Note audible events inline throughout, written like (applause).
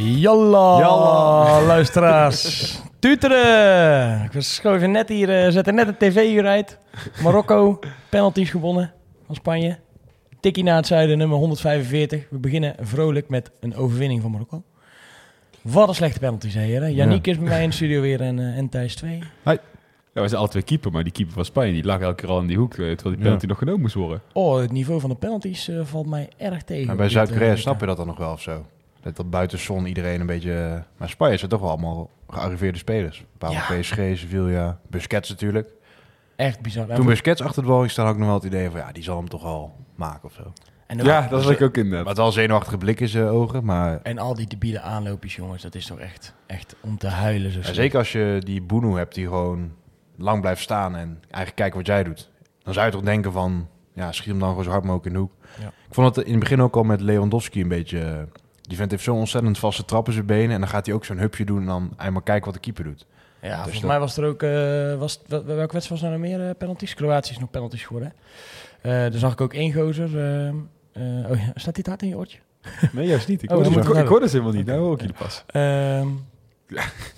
Jalla, Jalla. luisteraars. (laughs) Tuteren. Ik schoof net hier, uh, zette net een tv hier uit. Marokko, penalties gewonnen van Spanje. Tikkie naar het zuiden, nummer 145. We beginnen vrolijk met een overwinning van Marokko. Wat een slechte penalties, hè, heren. Yannick is bij mij in de studio weer en, uh, en Thijs 2. Ja, we zijn alle twee keeper, maar die keeper van Spanje die lag elke keer al in die hoek, eh, terwijl die penalty nog genomen moest worden. Oh, het niveau van de penalties uh, valt mij erg tegen. Maar bij Zuid-Korea snap je dat dan nog wel of zo? Dat, dat buiten zon iedereen een beetje... Maar Spanje zijn toch wel allemaal gearriveerde spelers. Bepaalde Ja. PSG, Sevilla, Busquets natuurlijk. Echt bizar. En Toen Busquets achter het bal ging staan, had ik nog wel het idee van... Ja, die zal hem toch wel maken of zo. en, ook- Ja, dat was ik ook Maar inderdaad. het wel zenuwachtige blik in zijn ogen. Maar en al die debiele aanloopjes, jongens. Dat is toch echt, echt om te huilen. Zo ja, zeker als je die Boenu hebt die gewoon lang blijft staan... en eigenlijk kijken wat jij doet. Dan zou je toch denken van... Ja, schiet hem dan gewoon zo hard mogelijk in de hoek. Ja. Ik vond het in het begin ook al met Lewandowski een beetje... Die vent heeft zo'n ontzettend vaste trap in zijn benen... en dan gaat hij ook zo'n hupje doen en dan eenmaal kijken wat de keeper dout. Ja, volgens dat- mij was er ook... eh was, wel- welke wedstrijd was er nou nog meer eh, penalties? Kroatië is nog penalties geworden. hè? Eh daar zag ik ook één gozer. oh ja, staat die taart in je oortje? (laughs) Nee, juist niet. Ik Oh, hoorde ik ik hoorde ze helemaal niet. Nou hoor ik jullie pas. Ehm,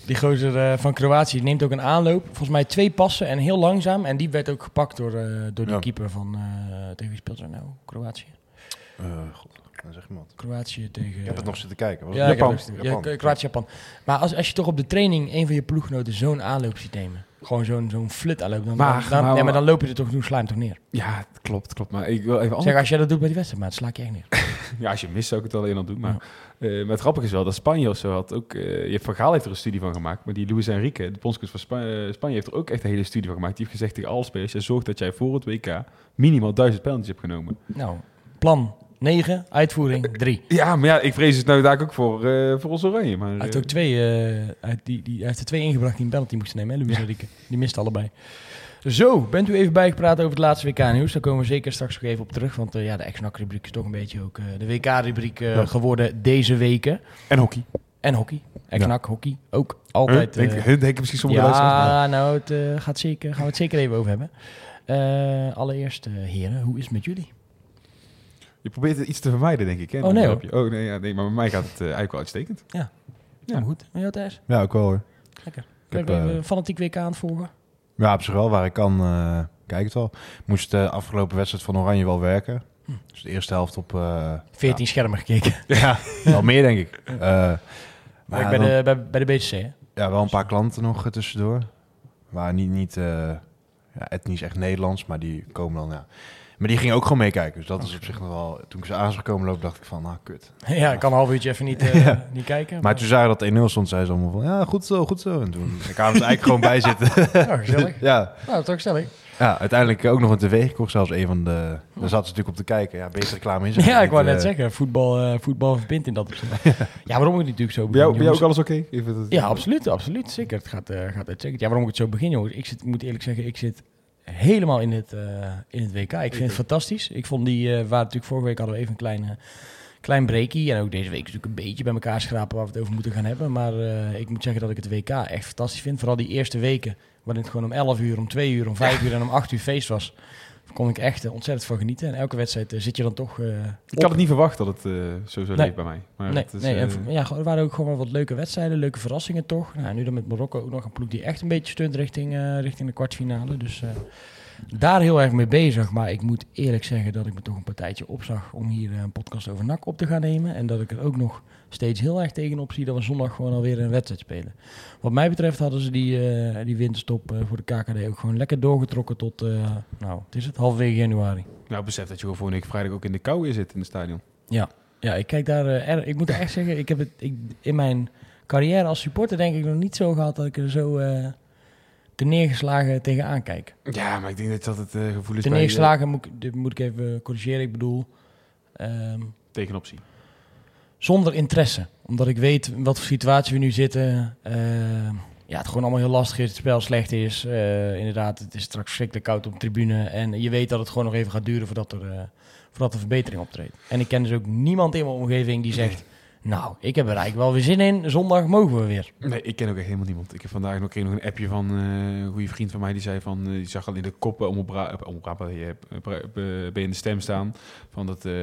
die gozer eh, van Kroatië neemt ook een aanloop. Volgens mij twee passen en heel langzaam. En die werd ook gepakt door, eh, door die Ja. keeper van... eh, tegen wie speelt ze nou? Kroatië? Eh, God, dan zeg iemand. Kroatië tegen... Ik heb het nog zitten kijken. Was Ja, Japan? Japan. Ja, Kroatië, Japan. Maar als, als je toch op de training een van je ploeggenoten zo'n aanloop ziet nemen. Gewoon zo'n zo'n flut aanloop. Dan, Maar- dan, maar- ja, maar dan loop je er toch, je hem toch neer. Ja, klopt, klopt. Maar ik wil even Zeg, als jij dat doet bij die wedstrijd, maar sla ik je echt neer. (laughs) Ja, als je mist zou ik het alleen al doen. Maar, eh, maar het grappige is wel dat Spanje of zo had ook... eh, je Van Gaal heeft er een studie van gemaakt. Maar die Luis Enrique, de bondscoach van Spa- eh, Spanje, heeft er ook echt een hele studie van gemaakt. Die heeft gezegd tegen alle spelers... Zorg dat jij voor het WK minimaal duizend penalties hebt genomen. Nou, plan 9, uitvoering 3. (laughs) Ja, maar ja, ik vrees het nou daar ook voor, eh, voor ons oranje. Maar, Hij heeft eh, ook twee, uit die, die, hij heeft er twee ingebracht die een penalty moesten nemen, hè. Die miste allebei. Zo, bent u even bijgepraat over het laatste WK-nieuws? Daar komen we zeker straks nog even op terug. Want ja, de ex-NAC-rubriek is toch een beetje ook de WK-rubriek Ja. geworden deze weken. En hockey. En hockey. Ex-NAC, hockey. Ook altijd. Huh? Denk, hun denken misschien sommige luisteraars. ja, nou, het, gaat zeker, gaan we het zeker even over hebben. Allereerst, heren, hoe is het met jullie? Je probeert het iets te vermijden, denk ik. Hè? Oh, nee. Oh nee, ja, nee, maar bij mij gaat het eh, eigenlijk wel uitstekend. Ja, maar goed. En jou Thijs? Ja, ook wel hoor. Lekker. Ik heb, even fanatiek WK aan het volgen. Ja, op zich wel. Waar ik kan, eh kijk het wel. Moest de afgelopen wedstrijd van Oranje wel werken. Hm. Dus de eerste helft op... eh 14 schermen gekeken. (laughs) ja, wel meer denk ik. (laughs) Maar maar ik bij, dan- de, bij, bij de BCC, hè? Ja, wel een paar klanten nog tussendoor. Maar niet, niet ja, etnisch echt Nederlands, maar die komen dan, ja. Maar die gingen ook gewoon meekijken. Dus dat is op zich nog wel... Toen ik ze aan zag komen lopen, dacht ik van, nou, kut. ja, ik kan een half uurtje even niet, eh, (laughs) Ja. niet kijken. Maar toen zagen dat 1-0 stond, zei ze allemaal van, ja, goed zo, goed zo. En toen (laughs) kwamen ze eigenlijk gewoon bij zitten. Ja, gezellig. (laughs) ja, Nou, toch gezellig. ja, uiteindelijk ook nog een tv gekocht. Zelfs een van de... Daar zaten ze natuurlijk op te kijken. Ja, beter reclame is Ja, ik wou eh. net zeggen, voetbal, eh, voetbal verbindt in dat opzicht. ja, waarom ik natuurlijk zo Bij jou, begin, bij jou ook alles oké? Dat- Ja, absoluut, absoluut. Zeker, het gaat, eh, gaat uitstekend. Ja, waarom ik het zo begin, jongens? Ik, zit, ik moet eerlijk zeggen, ik zit helemaal in het, eh, in het WK. Ik vind het fantastisch. Ik vond die, eh waar natuurlijk vorige week hadden we even een klein, eh, klein breakie. En ook deze week natuurlijk een beetje bij elkaar schrapen waar we het over moeten gaan hebben. Maar eh, ik moet zeggen dat ik het WK echt fantastisch vind. Vooral die eerste weken, waarin het gewoon om 11 uur, om 2 uur, om 5 uur en om 8 uur feest was. Kon ik echt eh, ontzettend van genieten. En elke wedstrijd eh, zit je dan toch... eh, Ik had het niet verwacht dat het eh, zo zou Nee. leek bij mij. Maar Nee, het is, nee en ja, er waren ook gewoon wat leuke wedstrijden, leuke verrassingen toch. Nou, nu dan met Marokko ook nog een ploeg die echt een beetje steunt richting, richting de kwartfinale. Dus daar heel erg mee bezig. Maar ik moet eerlijk zeggen dat ik me toch een partijtje opzag om hier een podcast over NAC op te gaan nemen. En dat ik er ook nog steeds heel erg tegenop zie dat we zondag gewoon alweer een wedstrijd spelen. Wat mij betreft hadden ze die, eh, die winterstop eh, voor de KKD ook gewoon lekker doorgetrokken tot, eh, nou, het is het, halverwege januari. Nou, besef dat je gewoon volgende week vrijdag ook in de kou weer zit in het stadion. Ja, ja ik kijk daar. er- ik moet echt (laughs) zeggen, ik heb het ik, in mijn carrière als supporter denk ik nog niet zo gehad dat ik er zo te neergeslagen tegenaan kijk. Ja, maar ik denk dat dat het gevoel is bij, neergeslagen moet, ik- dit moet ik even corrigeren. Ik bedoel, ehm, eh, tegenop zien. Zonder interesse. Omdat ik weet in wat voor situatie we nu zitten. Eh, ja, het gewoon allemaal heel lastig is. Het spel slecht is. Eh, inderdaad, het is straks verschrikkelijk koud op de tribune. En je weet dat het gewoon nog even gaat duren voordat er, eh, voordat er verbetering optreedt. En ik ken dus ook niemand in mijn omgeving die zegt... Nou, ik heb er eigenlijk wel weer zin in. Zondag mogen we weer. Nee, ik ken ook echt helemaal niemand. Ik heb vandaag nog, kreeg nog een appje van eh, een goede vriend van mij. Die zei van, eh, die zag al in de koppen om op ben je in de stem staan. Van dat eh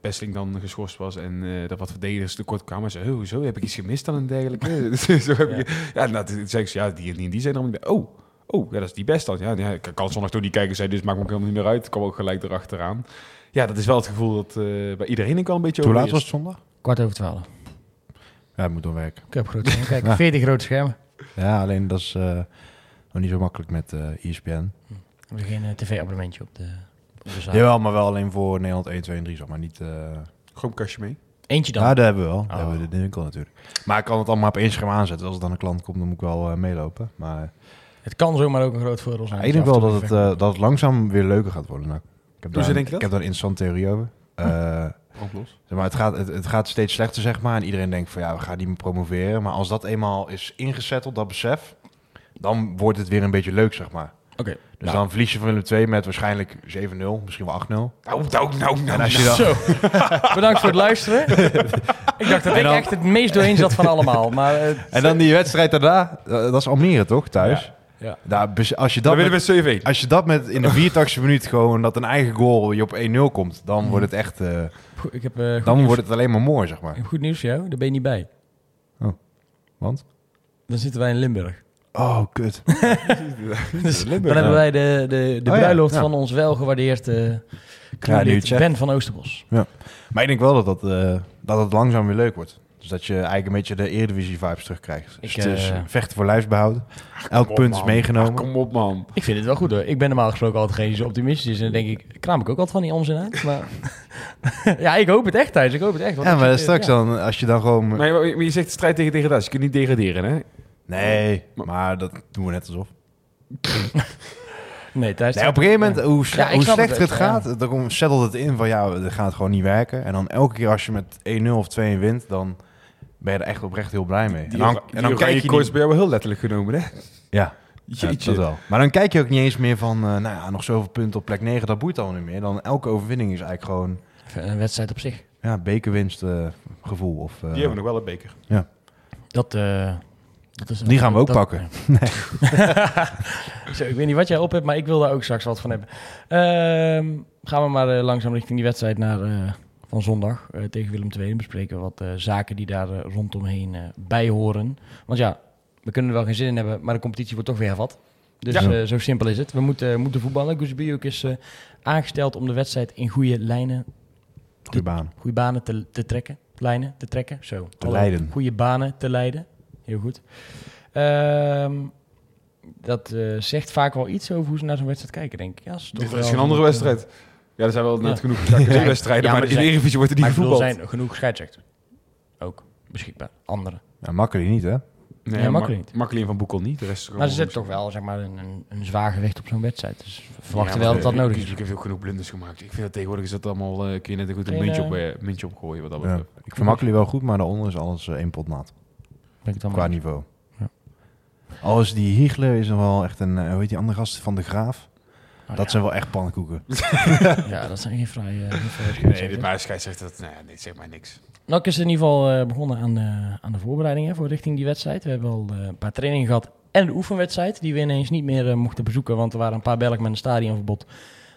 Pestling dan geschorst was en eh, dat wat verdedigers tekort kwamen. Hij zei, oh, hoezo? Heb ik iets gemist dan en dergelijke? (laughs) (laughs) Zo heb Ja. ik, ja, nou, toen zei ik, ja, die en die, die zijn bij. Oh, oh, ja, dat is die best dan. Ja, ja, ik kan zondag toch niet kijken, zei, dus maakt me ook helemaal niet meer uit. Ik kwam ook gelijk erachteraan. Ja, dat is wel het gevoel dat eh, bij iedereen ook wel een beetje Hoe over laat was het zondag? Kwart over twaalf. Ja, het moet dan werken. Ik heb grote schermen. (laughs) Kijk, Ja. 40 grote schermen. Ja, alleen dat is eh, nog niet zo makkelijk met eh ESPN. We hebben geen eh, tv-abonnementje op de, op de zaal. Jawel, maar wel alleen voor Nederland 1, 2 en 3, zeg maar. Niet, eh Chromecastje mee. Eentje dan. Ja, dat hebben we wel. Dat Oh. hebben we in de winkel natuurlijk. Maar ik kan het allemaal op één scherm aanzetten. Als er dan een klant komt, dan moet ik wel meelopen. Maar Het kan zomaar ook een groot voordeel zijn. ja, ik denk wel dat het, dat het langzaam weer leuker gaat worden. Nou, ik heb daar, denk je ik dat? heb daar een interessante theorie over. Oplos. zeg maar, het, gaat, het, het gaat steeds slechter, zeg maar. En iedereen denkt van ja, we gaan niet meer promoveren. Maar als dat eenmaal is ingezetteld, dat besef, dan wordt het weer een beetje leuk, zeg maar. Oké. Dus Nou. dan verlies je van Willem 2 met waarschijnlijk 7-0, misschien wel 8-0. Nou, nou, nou, nou. En als je dan, Zo. (laughs) Bedankt voor het luisteren. ik dacht dat ik dan- echt het meest doorheen zat van allemaal. Maar eh, (laughs) en dan die wedstrijd daarna, eh, dat is Almere toch, thuis? Ja. Daar, bes- als, je Dan dat met, 7 als je dat met in de 84 minuut gewoon, dat een eigen goal je op 1-0 komt, dan wordt het echt, eh, ik heb, eh, dan nieuws, wordt het alleen maar mooi, zeg ik maar. heb goed nieuws voor jou. Daar ben je niet bij. Want? Dan zitten wij in Limburg. Oh, kut. (laughs) Dus dan hebben wij de, de, de Oh ja, bruiloft ja. van ons welgewaardeerde uh, Ja. Ben van Oosterbos. Maar ik denk wel dat, dat, eh, dat het langzaam weer leuk wordt. Dus dat je eigenlijk een beetje de Eredivisie-vibes terugkrijgt. Dus Ik, het is eh, vechten voor lijfsbehoud. Elk op, punt is meegenomen. Ach, kom op, man. Ik vind het wel goed hoor. Ik ben normaal gesproken altijd geen die zo optimistisch is. En dan denk ik, kraam ik ook altijd van die onzin uit. Maar (laughs) ja, ik hoop het echt thuis. Ik hoop het echt. want ja, maar straks ja. dan, als je dan gewoon... Maar je, maar je zegt strijd tegen degradatie. Je kunt niet degraderen, hè? Nee, maar dat doen we net alsof. (laughs) Nee, thuis. Nee, op een gegeven moment, hoe, Ja, hoe snap het slechter het, wel, gaat, dan settelt het in van ja, dat gaat gewoon niet werken. En dan elke keer als je met 1-0 of 2 wint, dan ben je er echt oprecht heel blij mee. Die, en dan, ora- en die dan oranje kijk je koorts niet, bij jou wel heel letterlijk genomen, hè? ja, ja, Jeetje. dat wel. Maar dan kijk je ook niet eens meer van, eh, nou ja, nog zoveel punten op plek 9, dat boeit al niet meer. Dan elke overwinning is eigenlijk gewoon Een wedstrijd op zich. ja, bekerwinst eh, gevoel. Of, eh, Die hebben we nog wel een beker. Dat, eh, dat is Die gaan we ook dat- pakken. (laughs) (laughs) Zo, ik weet niet wat jij op hebt, maar ik wil daar ook straks wat van hebben. Ehm, gaan we maar eh, langzaam richting die wedstrijd naar, eh, van zondag eh, tegen Willem II. En bespreken we wat eh, zaken die daar eh, rondomheen eh bij horen. Want ja, we kunnen er wel geen zin in hebben, maar de competitie wordt toch weer hervat. Dus Ja. eh, zo simpel is het. We moeten, moeten voetballen. Guzebioek is eh, aangesteld om de wedstrijd in goede lijnen, Goeie baan. goede banen te, te trekken. Lijnen te trekken, zo. Te leiden. Goede banen te leiden. Heel goed. Ehm, dat eh, zegt vaak wel iets over hoe ze naar zo'n wedstrijd kijken, denk ik. Ja, is toch Dit is geen andere wedstrijd. Ja, er zijn wel net Ja. genoeg (laughs) wedstrijden, Ja, maar, maar in de er Eredivisie wordt er niet ik er gevoetbald. zijn genoeg scheidsrechters. Ook beschikbaar. Andere. Ja, makkelijk niet, hè? Nee, Ja, makkelijk niet. Makkelijk van Boekel niet. De rest is Maar ze zetten toch wel zeg maar, een, een, een zwaar gewicht op zo'n wedstrijd. Dus Ja, verwachten wel dat dat nodig Ik is. heb ook genoeg blunders gemaakt. Ik vind dat tegenwoordig is dat allemaal... eh, kun je net een goed een muntje, op, eh, muntje opgooien wat dat Ja. Ik vind makkelijk wel goed, maar daaronder is alles eh, één pot nat. Ik Qua maar- niveau. Ja. Al is die Hiegler is nog wel echt een, hoe heet die andere gast van de Graaf? Oh, dat ja. zijn wel echt pannenkoeken. (laughs) Ja, dat zijn geen vrije Nee, dit- maar scheidsrechter, dat, nou ja, nee, zeg maar niks. NAC is in ieder geval eh, begonnen aan de, aan de voorbereidingen voor richting die wedstrijd. We hebben al eh, een paar trainingen gehad en de oefenwedstrijd die we ineens niet meer eh, mochten bezoeken. Want er waren een paar Belgen met een stadionverbod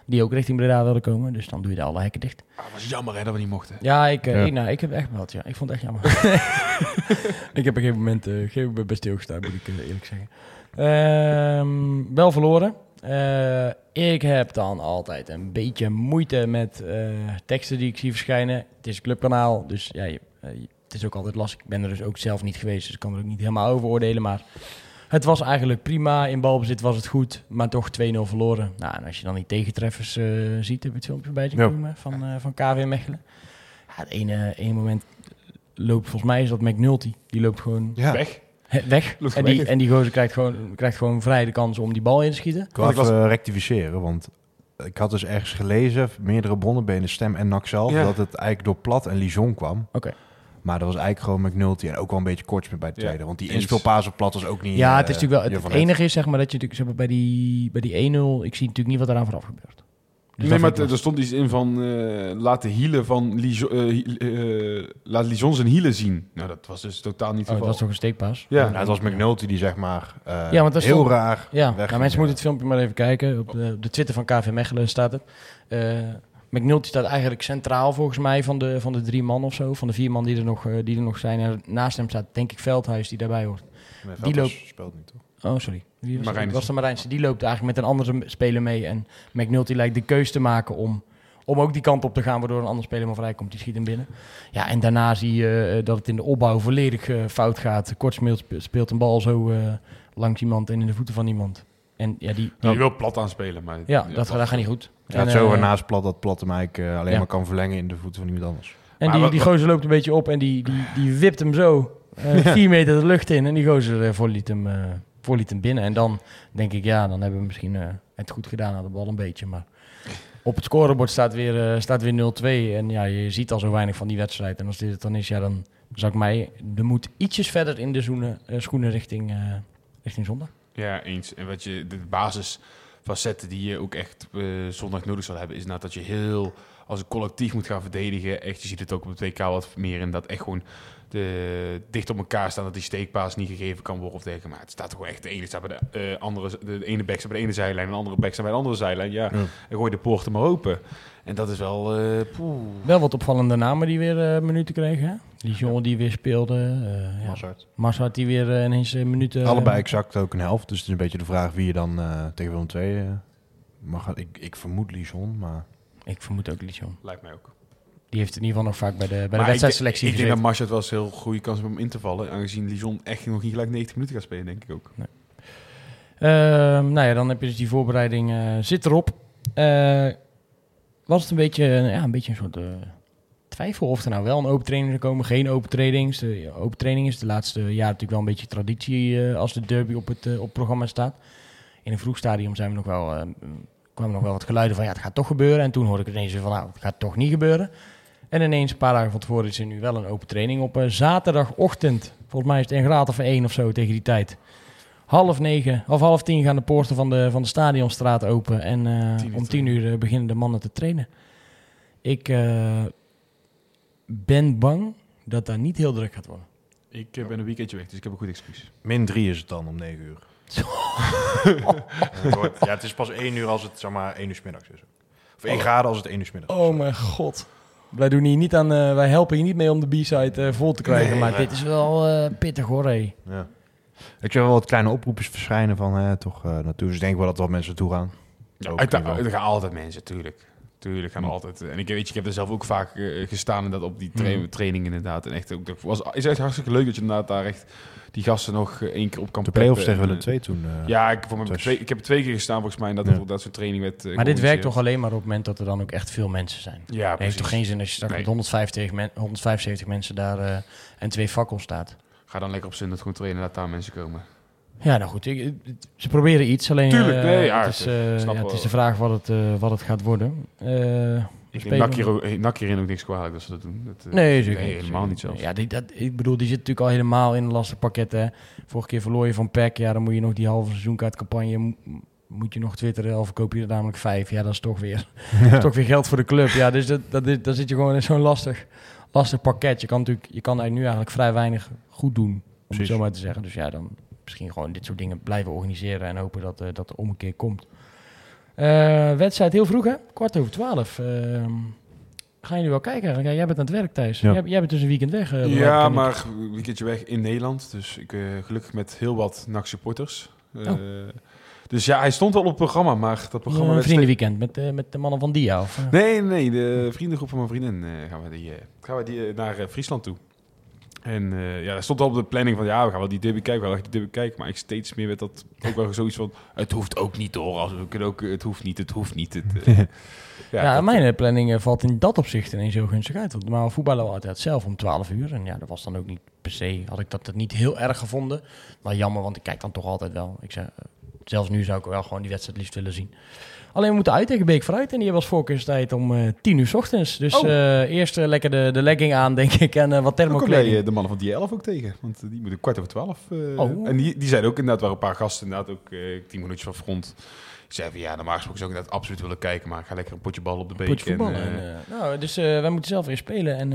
die ook richting Breda wilden komen. Dus dan doe je de alle hekken dicht. Ah, was jammer hè, dat we niet mochten. Ja, ik, Ja. ik- nou, ik heb echt wel. Ja. Ik vond het echt jammer. (laughs) (laughs) ik heb op een gegeven moment eh, geen moment bij stilgestaan, moet ik eerlijk zeggen. Ehm, wel verloren. Eh, ik heb dan altijd een beetje moeite met eh, teksten die ik zie verschijnen. Het is een clubkanaal, dus ja, je- eh, het is ook altijd lastig. Ik ben er dus ook zelf niet geweest, dus ik kan er ook niet helemaal over oordelen. Maar het was eigenlijk prima. In balbezit was het goed, maar toch 2-0 verloren. Nou, en als je dan die tegentreffers ziet, heb je het filmpje bij je Ja. komen van, van KV Mechelen. Ja, het ene, ene moment loopt volgens mij is dat McNulty. Die loopt gewoon Ja. Weg. Weg. Loopt En weg. die, en die gozer krijgt gewoon, krijgt gewoon vrij de kans om die bal in te schieten. Ik wil even eh, rectificeren, want ik had dus ergens gelezen, meerdere bronnen bij de stem en NAC zelf, Ja. dat het eigenlijk door Plat en Lijon kwam. Oké. Maar dat was eigenlijk gewoon McNulty en ook wel een beetje Kortsmit bij de Ja, tweede. Want die inspeelpaas op plat was ook niet... Ja, eh, het is natuurlijk wel. Het, enige is zeg maar dat je natuurlijk zeg maar, bij die, bij die 1-0. Ik zie natuurlijk niet wat eraan vooraf gebeurt. Dus nee, maar er stond iets in van eh laat de hielen van Lijon, eh, hi- eh, laat Lijon zijn hielen zien. Nou, dat was dus totaal niet Oh, dat is toch een steekpaas? Ja. Ja, het was McNulty die zeg maar eh, Ja, want dat heel stond- raar Ja, nou, mensen moeten het filmpje maar even kijken. Op de, op de Twitter van KV Mechelen staat het. Eh McNulty staat eigenlijk centraal volgens mij van de, van de drie man of zo. Van de vier man die er nog, eh, die er nog zijn. En naast hem staat denk ik Veldhuis die daarbij hoort. Die loopt- speelt niet, toch? Oh, sorry. Wie was, Marijnissen. het? was de Marijnse. Die loopt eigenlijk met een andere speler mee. En McNulty lijkt de keus te maken om, om ook die kant op te gaan... waardoor een andere speler maar vrij komt. Die schiet hem binnen. Ja, en daarna zie je eh, dat het in de opbouw volledig eh, fout gaat. Kort speelt, speelt een bal zo eh, langs iemand en in de voeten van iemand. En ja, die, Die wil plat aanspelen, maar... ja, dat, dat gaat niet goed. Ja, En, het zo naast plat dat plat hem eigenlijk alleen ja. maar kan verlengen in de voeten van iemand anders. En Maar die, wat- die gozer loopt een beetje op en die, die, die wipt hem zo vier meter de lucht in. En die gozer uh, voorliet, hem, eh, voorliet hem binnen. En dan denk ik, ja, dan hebben we misschien eh, het goed gedaan aan de bal een beetje. Maar op het scorebord staat weer, eh, staat weer 0-2. En ja, je ziet al zo weinig van die wedstrijd. En als dit het dan is, ja, dan zou ik mij... Er moet ietsjes verder in de zoenen, eh, schoenen richting, eh, richting zondag. Ja, eens. En wat je, de basisfacetten die je ook echt eh, zondag nodig zal hebben, is inderdaad dat je heel als een collectief moet gaan verdedigen. Echt, je ziet het ook op het WK wat meer in dat echt gewoon de, dicht op elkaar staan, dat die steekpaas niet gegeven kan worden of dergelijke. Maar het staat gewoon echt, de ene staat bij de eh, andere, de, de ene back staat bij de ene zijlijn, en de andere back staat bij de andere zijlijn. Ja, Ja. en gooi de poorten maar open. En dat is wel, eh. Wel wat opvallende namen die weer eh, minuten kregen. hè? Lijon die weer speelde. eh ja. Mazart. Mazart die weer eh, ineens eh, minuten... Allebei exact ook een helft. Dus het is een beetje de vraag wie je dan eh, tegen Willem II eh, mag gaan. Ik, ik vermoed Lijon, maar... Ik vermoed ook Lijon. Lijkt mij ook. Die heeft in ieder geval nog vaak bij de, bij de wedstrijdselectie Ik, denk- ik denk dat Marshall wel eens een heel goede kans heeft om in te vallen. Aangezien Lijon echt nog niet gelijk 90 minuten gaat spelen, denk ik ook. Ehm, nou ja, dan heb je dus die voorbereiding eh, zit erop. Eh, was het een beetje, ja, een beetje een soort eh, twijfel of er nou wel een open training zou komen, geen open trainings. De open training is de laatste jaren natuurlijk wel een beetje traditie als de derby op het, op het programma staat. In een vroeg stadium zijn we nog wel, kwamen nog wel wat geluiden van ja, het gaat toch gebeuren. En toen hoorde ik ineens van nou, het gaat toch niet gebeuren. En ineens, een paar dagen van tevoren, is er nu wel een open training op eh, zaterdagochtend. Volgens mij is het een graad of één of zo tegen die tijd. Half negen of half tien gaan de poorten van de, van de stadionstraat open. En eh, Tien om tien uur eh, beginnen de mannen te trainen. Ik eh, ben bang dat daar niet heel druk gaat worden. Ik ben een weekendje weg, dus ik heb een goed excuus. Min 3 is het dan om 9 uur. (laughs) het wordt- ja, het is pas 1 uur als het zeg maar 1 uur 's middags is. Of 1 graden als het 1 uur 's middags is. Oh mijn god. Wij, doen hier niet aan, eh, wij helpen hier niet mee om de B-side eh, vol te krijgen. Nee, maar nee. dit is wel eh, pittig hoor. hé. Ja. Ik zie wel wat kleine oproepjes verschijnen van eh, toch eh, naartoe. Dus ik denk wel dat er wat mensen naartoe gaan. Ja, er gaan altijd mensen, tuurlijk. Tuurlijk gaan er Ja. altijd. En ik weet je, ik heb er zelf ook vaak eh, gestaan en dat op die tra Mhm. training inderdaad. En echt ook, dat was, is echt hartstikke leuk dat je inderdaad daar echt die gasten nog eh, één keer op kan De play-offs tegen Willem 2 toen. eh, Ja, ik, voor mijn twee, ik heb er twee keer gestaan volgens mij en dat, Ja. dat soort training werd eh, Maar dit werkt toch alleen maar op het moment dat er dan ook echt veel mensen zijn. Ja, Het heeft toch geen zin als je straks Nee. met 150 men, 175 mensen daar eh, en twee fakkels staat. Ga dan lekker op zin dat gewoon trainen en laat daar mensen komen. Ja, nou goed. ik- ze proberen iets, alleen Tuurlijk, eh, nee, ja, het, is, eh, ja, het is de vraag wat het, eh, wat het gaat worden. Ik nak hier, ook- nak hierin ook niks kwalijk dat ze dat doen. Dat, Nee, zeker helemaal niet zelfs. Ja, die, dat, ik bedoel, die zit natuurlijk al helemaal in een lastig pakket. Hè. Vorige keer verloor je van PEC. Ja, dan moet je nog die halve seizoenkaartcampagne... mo- moet je nog twitteren of koop je er namelijk vijf. Ja, dat is toch weer, (laughs) (laughs) is toch weer geld voor de club. Ja, dus dat, dat, zit je gewoon in zo'n lastig, lastig pakket. Je kan, natuurlijk, je kan eigenlijk nu eigenlijk vrij weinig goed doen, om het zo maar te zeggen. Dus ja, dan misschien gewoon dit soort dingen blijven organiseren... en hopen dat, eh, dat er om een keer komt. Eh, wedstrijd heel vroeg, hè? Kwart over twaalf. Ehm, gaan jullie wel kijken eigenlijk? Ja, jij bent aan het werk, Thijs. Ja. Jij, jij bent dus een weekend weg. eh, Ja, maar een weekendje weg in Nederland. Dus ik gelukkig met heel wat NAC-supporters. Eh, Oh. Dus ja, hij stond al op het programma, maar dat programma... Een vriendenweekend met, met de mannen van Dia. Of? Nee, nee, de vriendengroep van mijn vriendin eh, gaan we, die, eh, gaan we die, naar Friesland toe. En eh, ja, er stond al op de planning van, ja, we gaan wel die derby kijken, we gaan wel die derby kijken. Maar ik steeds meer werd dat ook wel zoiets van, het hoeft ook niet hoor. Als we kunnen ook, het hoeft niet, het hoeft niet. Het, eh, (laughs) Ja, dat- mijn planning eh, valt in dat opzicht ineens heel gunstig uit. Want normaal voetballen we altijd zelf om 12 uur. En ja, dat was dan ook niet per se, had ik dat niet heel erg gevonden. Maar jammer, want ik kijk dan toch altijd wel. Ik zeg, Zelfs nu zou ik wel gewoon die wedstrijd liefst willen zien. Alleen we moeten uit tegen Beek vooruit. En die hebben als voorkeurstijd om eh 10 uur 's ochtends. Dus Oh. eh, eerst eh, lekker de, de legging aan, (laughs) denk ik. En wat Dan kom jij thermokleding. eh, de mannen van die 11 ook tegen. Want die moeten kwart over twaalf. eh, Oh. En die, die zeiden ook inderdaad, waren een paar gasten inderdaad ook tien minuutjes van front. Die zeiden van ja, normaal gesproken zou ik inderdaad absoluut willen kijken. Maar ik ga lekker een potje bal op de beek. En, En, nou, dus wij moeten zelf weer spelen. En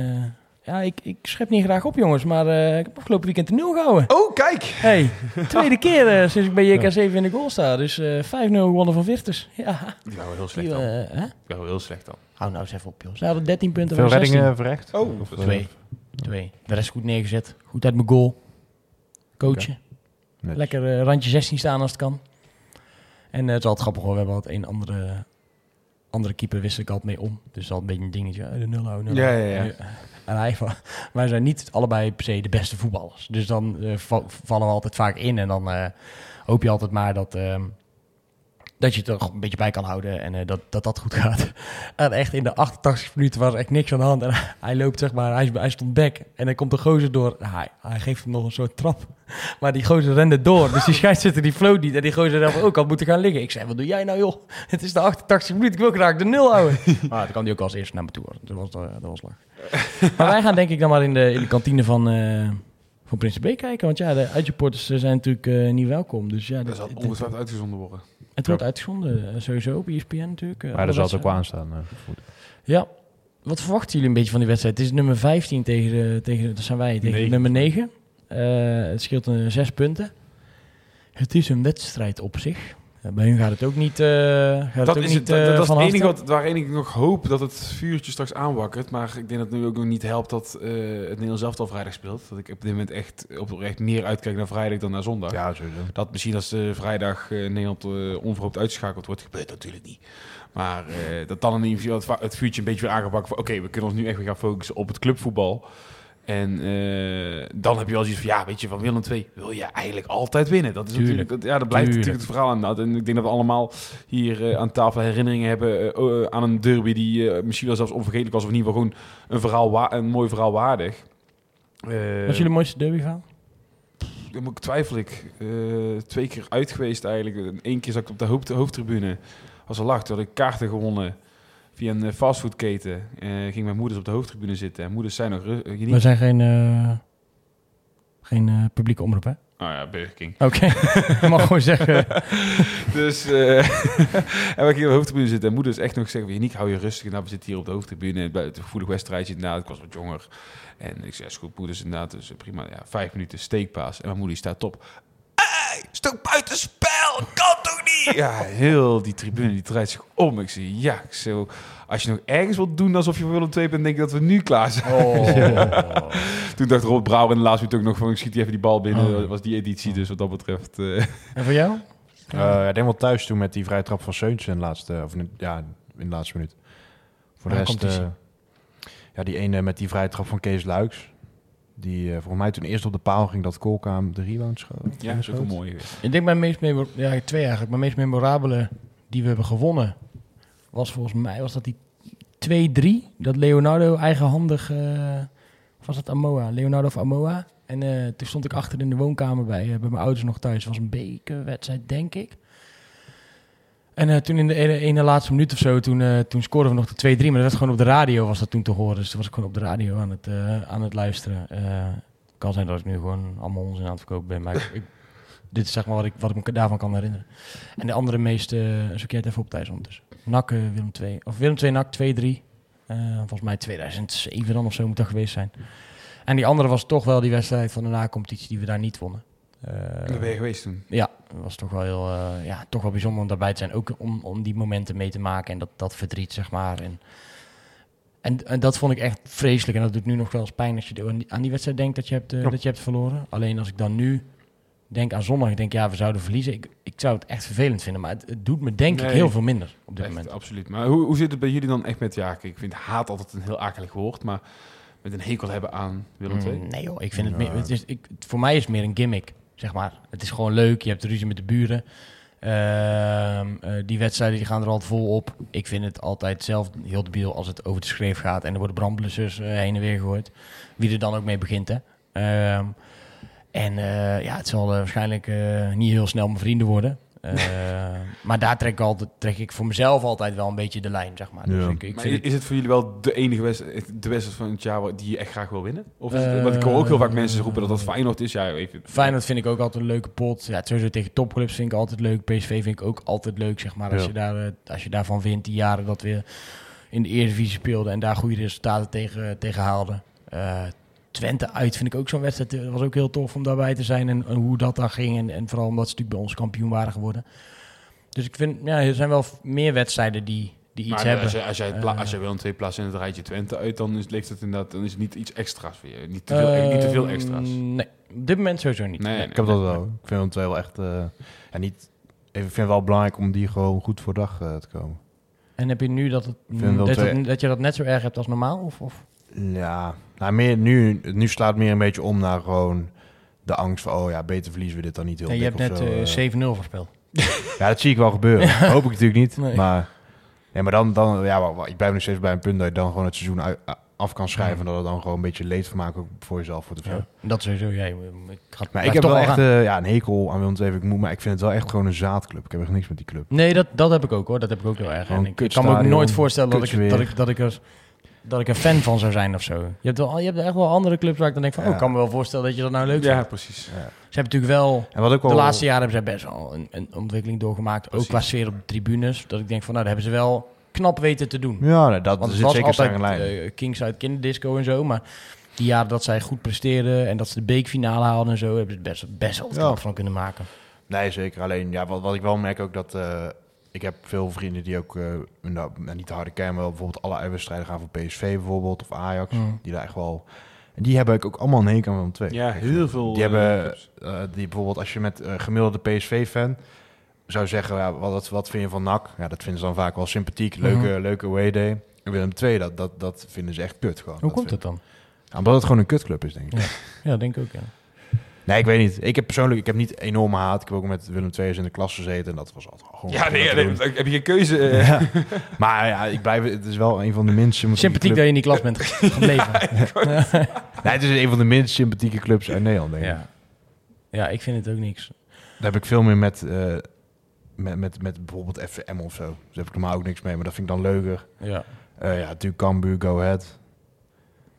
ja, ik, ik schep niet graag op, jongens. Maar eh, ik heb afgelopen weekend de nul gehouden. Oh, kijk! Hey, tweede (laughs) keer eh, sinds ik bij JK7 in de goal sta. Dus eh 5-0 gewonnen van Virtus. Ja, Die waren heel slecht die, dan. hè? Waren heel slecht dan. Hou nou eens even op, joh. Ze hadden 13 punten Veel van 16. reddingen verrecht? Oh, Of, Twee. Twee. De rest goed neergezet. Goed uit mijn goal. Coachen. Lekker randje 16 staan als het kan. En het is altijd grappig hoor. We hebben altijd een andere, andere keeper wist ik altijd mee om. Dus dat een beetje een dingetje. eh, De nul houden. nul Ja, houden. ja, ja. En hij wij zijn niet allebei per se de beste voetballers. Dus dan eh, va- vallen we altijd vaak in. En dan eh, hoop je altijd maar dat, ehm, dat je het er toch een beetje bij kan houden. En eh, dat, dat dat goed gaat. (laughs) En echt in de 88 minuten was er echt niks aan de hand. En (laughs) hij loopt zeg maar, hij, hij stond back. En dan komt de gozer door. Hij, hij geeft hem nog een soort trap. (laughs) Maar die gozer rende door. Dus die scheidsrechter die floot niet. En die gozer zelf ook al moeten gaan liggen. Ik zei, wat doe jij nou joh? Het is de 88 minuten. Ik wil graag de nul houden. Maar dan kan hij ook als eerste naar me toe. Dat was, eh, dat was lach. Maar wij gaan denk ik dan maar in de, in de kantine van, eh van B kijken. Want ja, de uitsupporters eh, zijn natuurlijk eh, niet welkom. Dus ja, Dat zal ongetwijfeld uitgezonden worden. het wordt uitgezonden. eh, sowieso op ESPN natuurlijk. eh, Maar daar zal het ook aan staan. eh, goed. Ja. Wat verwachten jullie een beetje van die wedstrijd? Het is nummer 15 tegen, de, tegen dat zijn wij, tegen nummer 9. Eh, het scheelt een zes punten. Het is een wedstrijd op zich. Ja, bij hun gaat het ook niet, eh gaat Dat het ook is, niet het, dat, eh, dat is het enige wat, waar ik nog hoop dat het vuurtje straks aanwakkert. Maar ik denk dat het nu ook nog niet helpt dat eh, het Nederlands zelf al vrijdag speelt. Dat ik op dit moment echt oprecht meer uitkijk naar vrijdag dan naar zondag. Ja, sowieso. Dat misschien als de vrijdag eh, Nederland eh, onverhoopt uitgeschakeld wordt, gebeurt natuurlijk niet. Maar eh, dat dan in ieder geval het, vuurtje een beetje weer aangepakt oké, we kunnen ons nu echt weer gaan focussen op het clubvoetbal. En eh, dan heb je wel zoiets van... ja, weet je, van Willem II wil je eigenlijk altijd winnen. Dat is Tuurlijk. natuurlijk... Dat, ja, dat blijft Tuurlijk. natuurlijk het verhaal inderdaad. En ik denk dat we allemaal hier eh, aan tafel herinneringen hebben... eh, aan een derby die misschien wel zelfs onvergetelijk was... of in ieder geval gewoon een, verhaal wa- een mooi verhaal waardig. Wat is jullie mooiste derby verhaal? dan moet ik twijfel ik. Twee keer uit geweest eigenlijk. Eén keer zat ik op de hoofd, hoofdtribune. Als er toen had ik kaarten gewonnen via een eh, fastfoodketen. Eh ging mijn moeders op de hoofdtribune zitten. En moeders zijn nog... ru- eh, We zijn geen, geen eh, publieke omroep, hè? Oh ja, Burger King. Oké, (laughs) mag gewoon zeggen. (laughs) Dus, (laughs) en we gingen op de hoofdtribune zitten. En moeders echt nog zeggen, Janiek, hou je rustig. Nou, we zitten hier op de hoofdtribune. Bij het gevoelig wedstrijdje, inderdaad. Ik was wat jonger. En ik zei, is goed, moeders, inderdaad. Dus prima, ja, vijf minuten steekpaas. En mijn moeder staat op. Hey, is toch Kan toch niet? Ja, heel die tribune, die draait zich om. Ik zei, ja, ik zo, als je nog ergens wilt doen alsof je voor Willem II bent, denk ik dat we nu klaar zijn. (laughs) Toen dacht Rob Brouwer in de laatste minuut ook nog van, ik schiet die even die bal binnen. Oh. Dat was die editie, dus wat dat betreft... eh, En voor jou? Eh, ja, ik denk wel thuis toen met die vrije trap van Seuntje in de laatste, of in, ja, in de laatste minuut. Voor de rest, eh, ja, die ene met die vrije trap van Kees Luiks. Die eh, volgens mij toen eerst op de paal ging dat Kolkaam de rebound schoot. ja, dat is ook een mooie. Ik denk mijn meest memor- ja, twee eigenlijk. Mijn meest memorabele die we hebben gewonnen was volgens mij was dat die 2-3 dat Leonardo eigenhandig eh, of was het Amoa, Leonardo of Amoa. En eh, toen stond ik achter in de woonkamer bij, eh, bij mijn ouders nog thuis. Het was een bekerwedstrijd, denk ik. En eh, toen in de ene, ene laatste minuut of zo, toen, eh, toen scoorden we nog de 2-3. Maar dat werd gewoon op de radio, was dat toen te horen. Dus toen was ik gewoon op de radio aan het, eh, aan het luisteren. Kan zijn dat ik nu gewoon allemaal onzin aan het verkopen ben. Maar ik, (laughs) dit is zeg maar wat ik, wat ik me daarvan kan herinneren. En de andere meeste, uh, zoek jij het even op thuis ondertussen. NAC, eh, Willem 2. Of Willem 2, NAC 2-3. Eh, volgens mij 2007 dan of zo moet dat geweest zijn. En die andere was toch wel die wedstrijd van de na-competitie die we daar niet wonnen. Eh, Daar ben je geweest toen. ja, dat was toch wel heel, eh, ja, toch wel bijzonder om daarbij te zijn. Ook om, om die momenten mee te maken en dat, dat verdriet, zeg maar. En, en, en dat vond ik echt vreselijk. En dat doet nu nog wel eens pijn als je aan die, aan die wedstrijd denkt dat je, hebt, eh, Ja. dat je hebt verloren. Alleen als ik dan nu denk aan zondag, ik denk ja, we zouden verliezen. Ik, ik zou het echt vervelend vinden, maar het, het doet me denk ik heel veel minder op dit Echt, moment. absoluut. Maar hoe, hoe zit het bij jullie dan echt met, ja, ik vind haat altijd een heel akelig woord, maar met een hekel hebben aan Willem II? Mm, nee joh, ik vind het meer, het is, ik, het- voor mij is het meer een gimmick, zeg maar. Het is gewoon leuk, je hebt ruzie met de buren. Ehm, eh, die wedstrijden die gaan er altijd vol op. Ik vind het altijd zelf heel debiel als het over de schreef gaat en er worden brandblussers eh, heen en weer gegooid. Wie er dan ook mee begint, hè. Ehm, en eh, ja, het zal waarschijnlijk niet heel snel mijn vrienden worden. Eh, maar daar trek ik, altijd, trek ik voor mezelf altijd wel een beetje de lijn, zeg maar. Dus Ja. ik, ik Maar vind is het voor jullie wel de enige wedstrijd, de wedstrijd van het jaar die je echt graag wil winnen? Of is het, Eh, want ik hoor ook heel vaak mensen roepen dat dat Feyenoord is. Ja, even, Feyenoord vind ik ook altijd een leuke pot. Ja, sowieso tegen topclubs vind ik altijd leuk. PSV vind ik ook altijd leuk, zeg maar. Als, Ja. je, daar, eh, als je daarvan wint, die jaren dat we in de Eredivisie speelden... en daar goede resultaten tegen, tegen haalden. Eh, Twente uit vind ik ook zo'n wedstrijd. Het was ook heel tof om daarbij te zijn en, en hoe dat daar ging. En, en vooral omdat ze natuurlijk bij ons kampioen waren geworden. Dus ik vind, ja, er zijn wel meer wedstrijden die, die iets maar hebben. als, je, als, jij het Eh. als jij wel een twee plaatsen in het rijtje Twente uit, dan is, leeft het inderdaad, dan is het niet iets extra's voor je. Niet te veel, niet te veel Ehm, extra's. Nee, op dit moment sowieso niet. Nee, nee, Ik heb dat wel. Ik vind hem twee wel echt... eh, ja, niet, ik vind het wel belangrijk om die gewoon goed voor dag eh, te komen. En heb je nu dat, het, dat, twee- het- dat je dat net zo erg hebt als normaal? Of, of? Ja, nou, meer, nu, nu slaat het meer een beetje om naar gewoon de angst van... oh ja, beter verliezen we dit dan niet heel Ja, je hebt net zo, eh, eh. 7-0 voorspeld. Ja, dat zie ik wel gebeuren. (laughs) Hoop ik natuurlijk niet. Nee. Maar, nee, maar dan, dan ja, ik blijf nog steeds bij een punt dat je dan gewoon het seizoen uit- af kan schrijven. En dat het dan gewoon een beetje leedvermaak ook voor jezelf wordt. Of. Ja, dat sowieso. Jij, ik ga, Maar ik heb wel echt eh, ja, een hekel aan Willem. Ik moet, maar ik vind het wel echt gewoon een zaadclub. Ik heb echt niks met die club. Nee, dat, dat heb ik ook hoor. Dat heb ik ook heel erg. En ik, ik kan me ook nooit voorstellen dat ik, kutsfeer. dat, ik, dat, ik er, dat ik er fan van zou zijn of zo. Je hebt, wel, je hebt echt wel andere clubs waar ik dan denk van... Oh, Ja. ik kan me wel voorstellen dat je dat nou leuk Ja, vindt. precies. Ze hebben natuurlijk wel... En wat ook. De laatste jaren hebben zij best wel een, een ontwikkeling doorgemaakt. Ook qua sfeer op de tribunes. Dat ik denk van, nou, dat hebben ze wel knap weten te doen. Ja, nee, dat Want het zit was zeker altijd strenge lijn. eh, Kings uit kinderdisco en zo. Maar die jaren dat zij goed presteerden en dat ze de beekfinale haalden en zo... hebben ze het best, best wel Ja. van kunnen maken. Nee, zeker. Alleen, ja, wat, wat ik wel merk ook dat... eh, ik heb veel vrienden die ook, eh, nou, nou, niet de harde kern, maar bijvoorbeeld alle uitwedstrijden gaan voor PSV bijvoorbeeld, of Ajax. Mm. Die daar echt wel... En die hebben ook allemaal een hekel aan Willem II. Ja, heel veel. Die eh, hebben, eh, die bijvoorbeeld als je met een gemiddelde PSV-fan zou zeggen, ja, wat, wat vind je van NAC? Ja, dat vinden ze dan vaak wel sympathiek, leuke, leuke away day. En Willem II, dat, dat, dat vinden ze echt kut gewoon. Hoe Dat komt vind- het dan? Ja, omdat het gewoon een kutclub is, denk ik. Ja, (laughs) denk ik ook, ja. Nee, ik weet niet. Ik heb persoonlijk, ik heb niet enorme haat. Ik heb ook met Willem II in de klas gezeten en dat was altijd gewoon... Ja, nee, nee, heb je geen keuze? Ja. (laughs) Maar ja, ik blijf, het is wel een van de minst Sympathiek dat je in die klas bent (laughs) gebleven. Nee, het is een van de minst sympathieke clubs uit Nederland, denk ik. ja. ja, ik vind het ook niks. Daar heb ik veel meer met, eh, met, met, met bijvoorbeeld FM of zo. Daar heb ik normaal ook niks mee, maar dat vind ik dan leuker. Ja. Eh, ja, natuurlijk Cambuur, Go Ahead.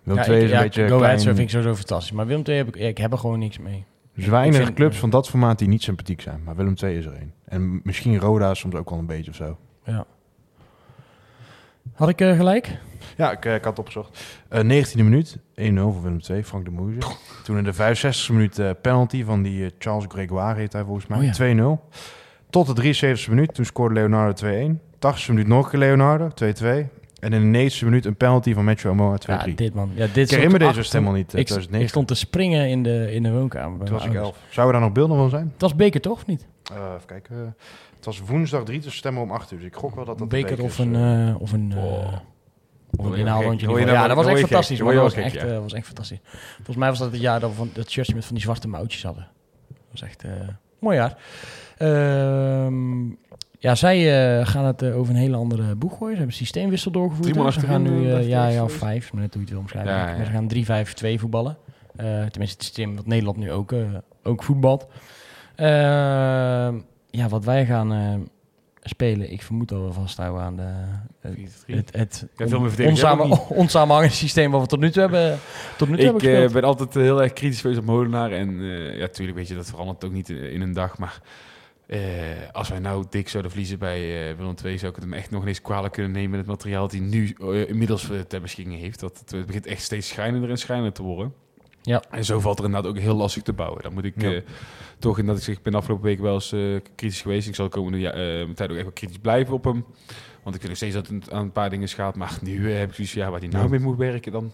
Willem Ja, II ik- is een ja, beetje Go klein. Vind ik sowieso fantastisch. Maar Willem II heb ik, ik heb er gewoon niks mee. Er zijn weinig vind- clubs van dat formaat die niet sympathiek zijn. Maar Willem II is er een. En misschien Roda soms ook wel een beetje of zo. Ja. Had ik eh, gelijk? Ja, ik, eh, ik had opgezocht. Eh 19e minuut, 1-0 voor Willem II, Frank de Moeze. Toen in de 65e minuut eh, penalty van die eh, Charles Gregoire heet hij volgens mij. Oh ja. 2-0. Tot de 73e minuut, toen scoorde Leonardo 2-1. 80e minuut nog Leonardo, 2-2. En in de 90e minuut een penalty van Matthew Amoa, 2-3. Ja, dit man. Ja, dit ik herinner me deze helemaal niet, eh, Ik, 2009. ik stond te springen in de, in de woonkamer. Toen was ik ouders. 11. Zouden daar nog beelden van zijn? Het was beker toch, of niet? Eh, even kijken. het was woensdag 3, dus stemmen om 8 uur. Dus ik gok wel dat dat Een beker of een... eh. eh, of een of een nou Ja, dat was echt fantastisch. Dat was echt, ja. was echt fantastisch. Volgens mij was dat het jaar dat we van, dat shirtje met van die zwarte mouwtjes hadden. Dat was echt eh mooi jaar. Ehm, ja, zij eh, gaan het eh, over een hele andere boeg gooien. Ze hebben een systeemwissel doorgevoerd. Drie. Ze gaan nu, dacht ja, ja, of vijf, maar net hoe je het wil omschrijven. Ja, ja. Maar ze gaan 3-5-2 voetballen. Tenminste, het systeem wat Nederland nu ook, ook voetbalt. Ehm, ja, wat wij gaan spelen, ik vermoed dat we vasthouden aan de, 4-3. het, het onsamen, we onsamenhangend systeem wat we tot nu toe hebben, tot nu toe Ik hebben ben altijd heel erg kritisch geweest op Molenaar. En ja, natuurlijk weet je, dat verandert ook niet in een dag. Maar eh, als wij nou dik zouden verliezen bij eh Willem II... zou ik het hem echt nog eens kwalijk kunnen nemen... met het materiaal dat hij nu eh, inmiddels ter beschikking heeft. Dat het, het begint echt steeds schijnender en schijnender te worden. Ja. En zo valt er inderdaad ook heel lastig te bouwen. Dan moet ik Ja. toch inderdaad, ik zeg, ik ben de afgelopen weken wel eens kritisch geweest. Ik zal de komende ja, tijd ook echt wel kritisch blijven op hem. Want ik vind nog steeds dat het aan een paar dingen schaadt. Maar nu heb ik zoiets ja, waar hij nou mee moet werken, dan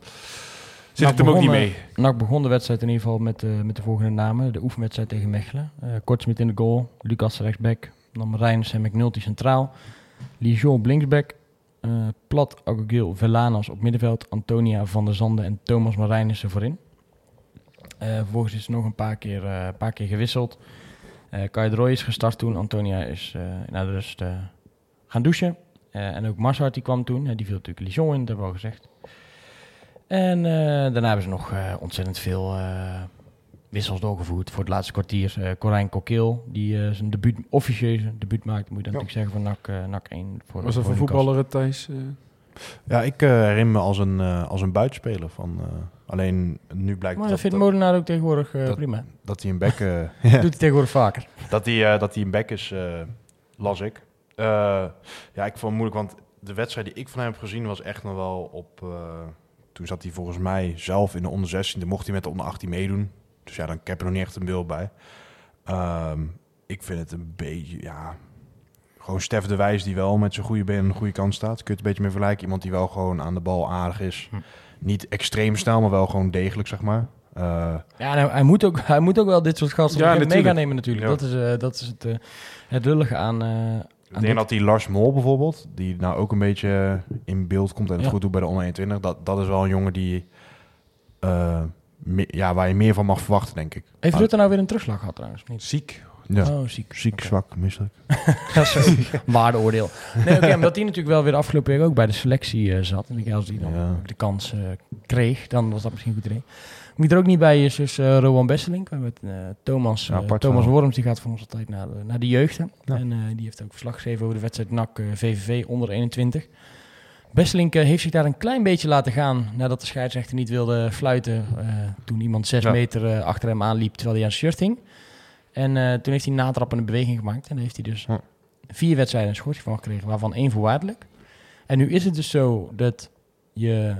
zit het hem ook niet mee. NAC begon de wedstrijd in ieder geval met, eh, met de volgende namen. De oefenwedstrijd tegen Mechelen. Eh Kortsmit in de goal. Lucas rechtsback. Dan Rijns en McNulty centraal. Lijon linksback. eh, Plat, Agogil, Velanas op middenveld. Antonia van der Zanden en Thomas Marijnissen voorin. Eh, vervolgens is er nog een paar keer, paar keer gewisseld. Eh Kai Roy is gestart toen. Antonia is eh na de rust gaan douchen. En ook Marsart die kwam toen. Die viel natuurlijk Lijon in, dat hebben we al gezegd. En eh, daarna hebben ze nog eh, ontzettend veel eh, wissels doorgevoerd voor het laatste kwartier. Eh Corijn Kokil, die eh, zijn debuut, officieel zijn debuut maakt, moet je dan Ja. natuurlijk zeggen, voor NAC, eh NAC 1. Voor, Was dat voor Newcastle. voetballer, Thijs? eh? Ja, ik eh, herinner me als een, eh, als een buitenspeler. Van, eh, alleen nu blijkt Maar dat dat, vindt Molenaar ook tegenwoordig eh, dat- prima. dat hij een bek... eh, (laughs) Dat doet hij tegenwoordig vaker. Dat hij, eh, dat hij een back is, eh, las ik. Eh, ja, ik vond het moeilijk, want de wedstrijd die ik van hem heb gezien was echt nog wel op... toen zat hij volgens mij zelf in de onder 16, dan mocht hij met de onder 18 meedoen. Dus ja, dan ik heb er nog niet echt een beeld bij. Ehm, ik vind het een beetje, ja... Gewoon Stef de Wijs die wel met zijn goede benen aan de goede kant staat. Kun je het een beetje mee vergelijken. Iemand die wel gewoon aan de bal aardig is. Hm. Niet extreem snel, maar wel gewoon degelijk, zeg maar. Eh, Ja, nou, hij, moet ook, hij moet ook wel dit soort gasten Ja, mee natuurlijk. gaan nemen natuurlijk. Ja. Dat is, eh, dat is het, eh, het lullige aan... aan Ik denk dat die Lars Mol bijvoorbeeld, die nou ook een beetje in beeld komt en het Ja. goed doet bij de onder 21, dat, dat is wel een jongen die, eh, me- ja, waar je meer van mag verwachten, denk ik. Heeft Rutte nou weer een terugslag gehad trouwens? Niet? Ziek. Ja. Oh, ziek. Ziek, zwak, misselijk. (laughs) (laughs) Waardeoordeel. Nee, oké, maar dat hij natuurlijk wel weer de afgelopen week ook bij de selectie eh, zat. En ik, als hij dan Ja. de kans eh, kreeg, dan was dat misschien een goed idee. Wie er ook niet bij is, is eh Rowan Besselink. Met eh, Thomas, Ja, eh, Thomas verhaal. Worms, die gaat van ons altijd naar de, naar de jeugden. Ja. En eh, die heeft ook verslag gegeven over de wedstrijd NAC VVV onder 21. Besselink heeft zich daar een klein beetje laten gaan nadat de scheidsrechter niet wilde fluiten. toen iemand zes Ja. meter achter hem aanliep terwijl hij aan zijn shirt hing. En toen heeft hij een natrappende beweging gemaakt. En daar heeft hij dus vier wedstrijden een schorsing van gekregen, waarvan één voorwaardelijk. En nu is het dus zo dat je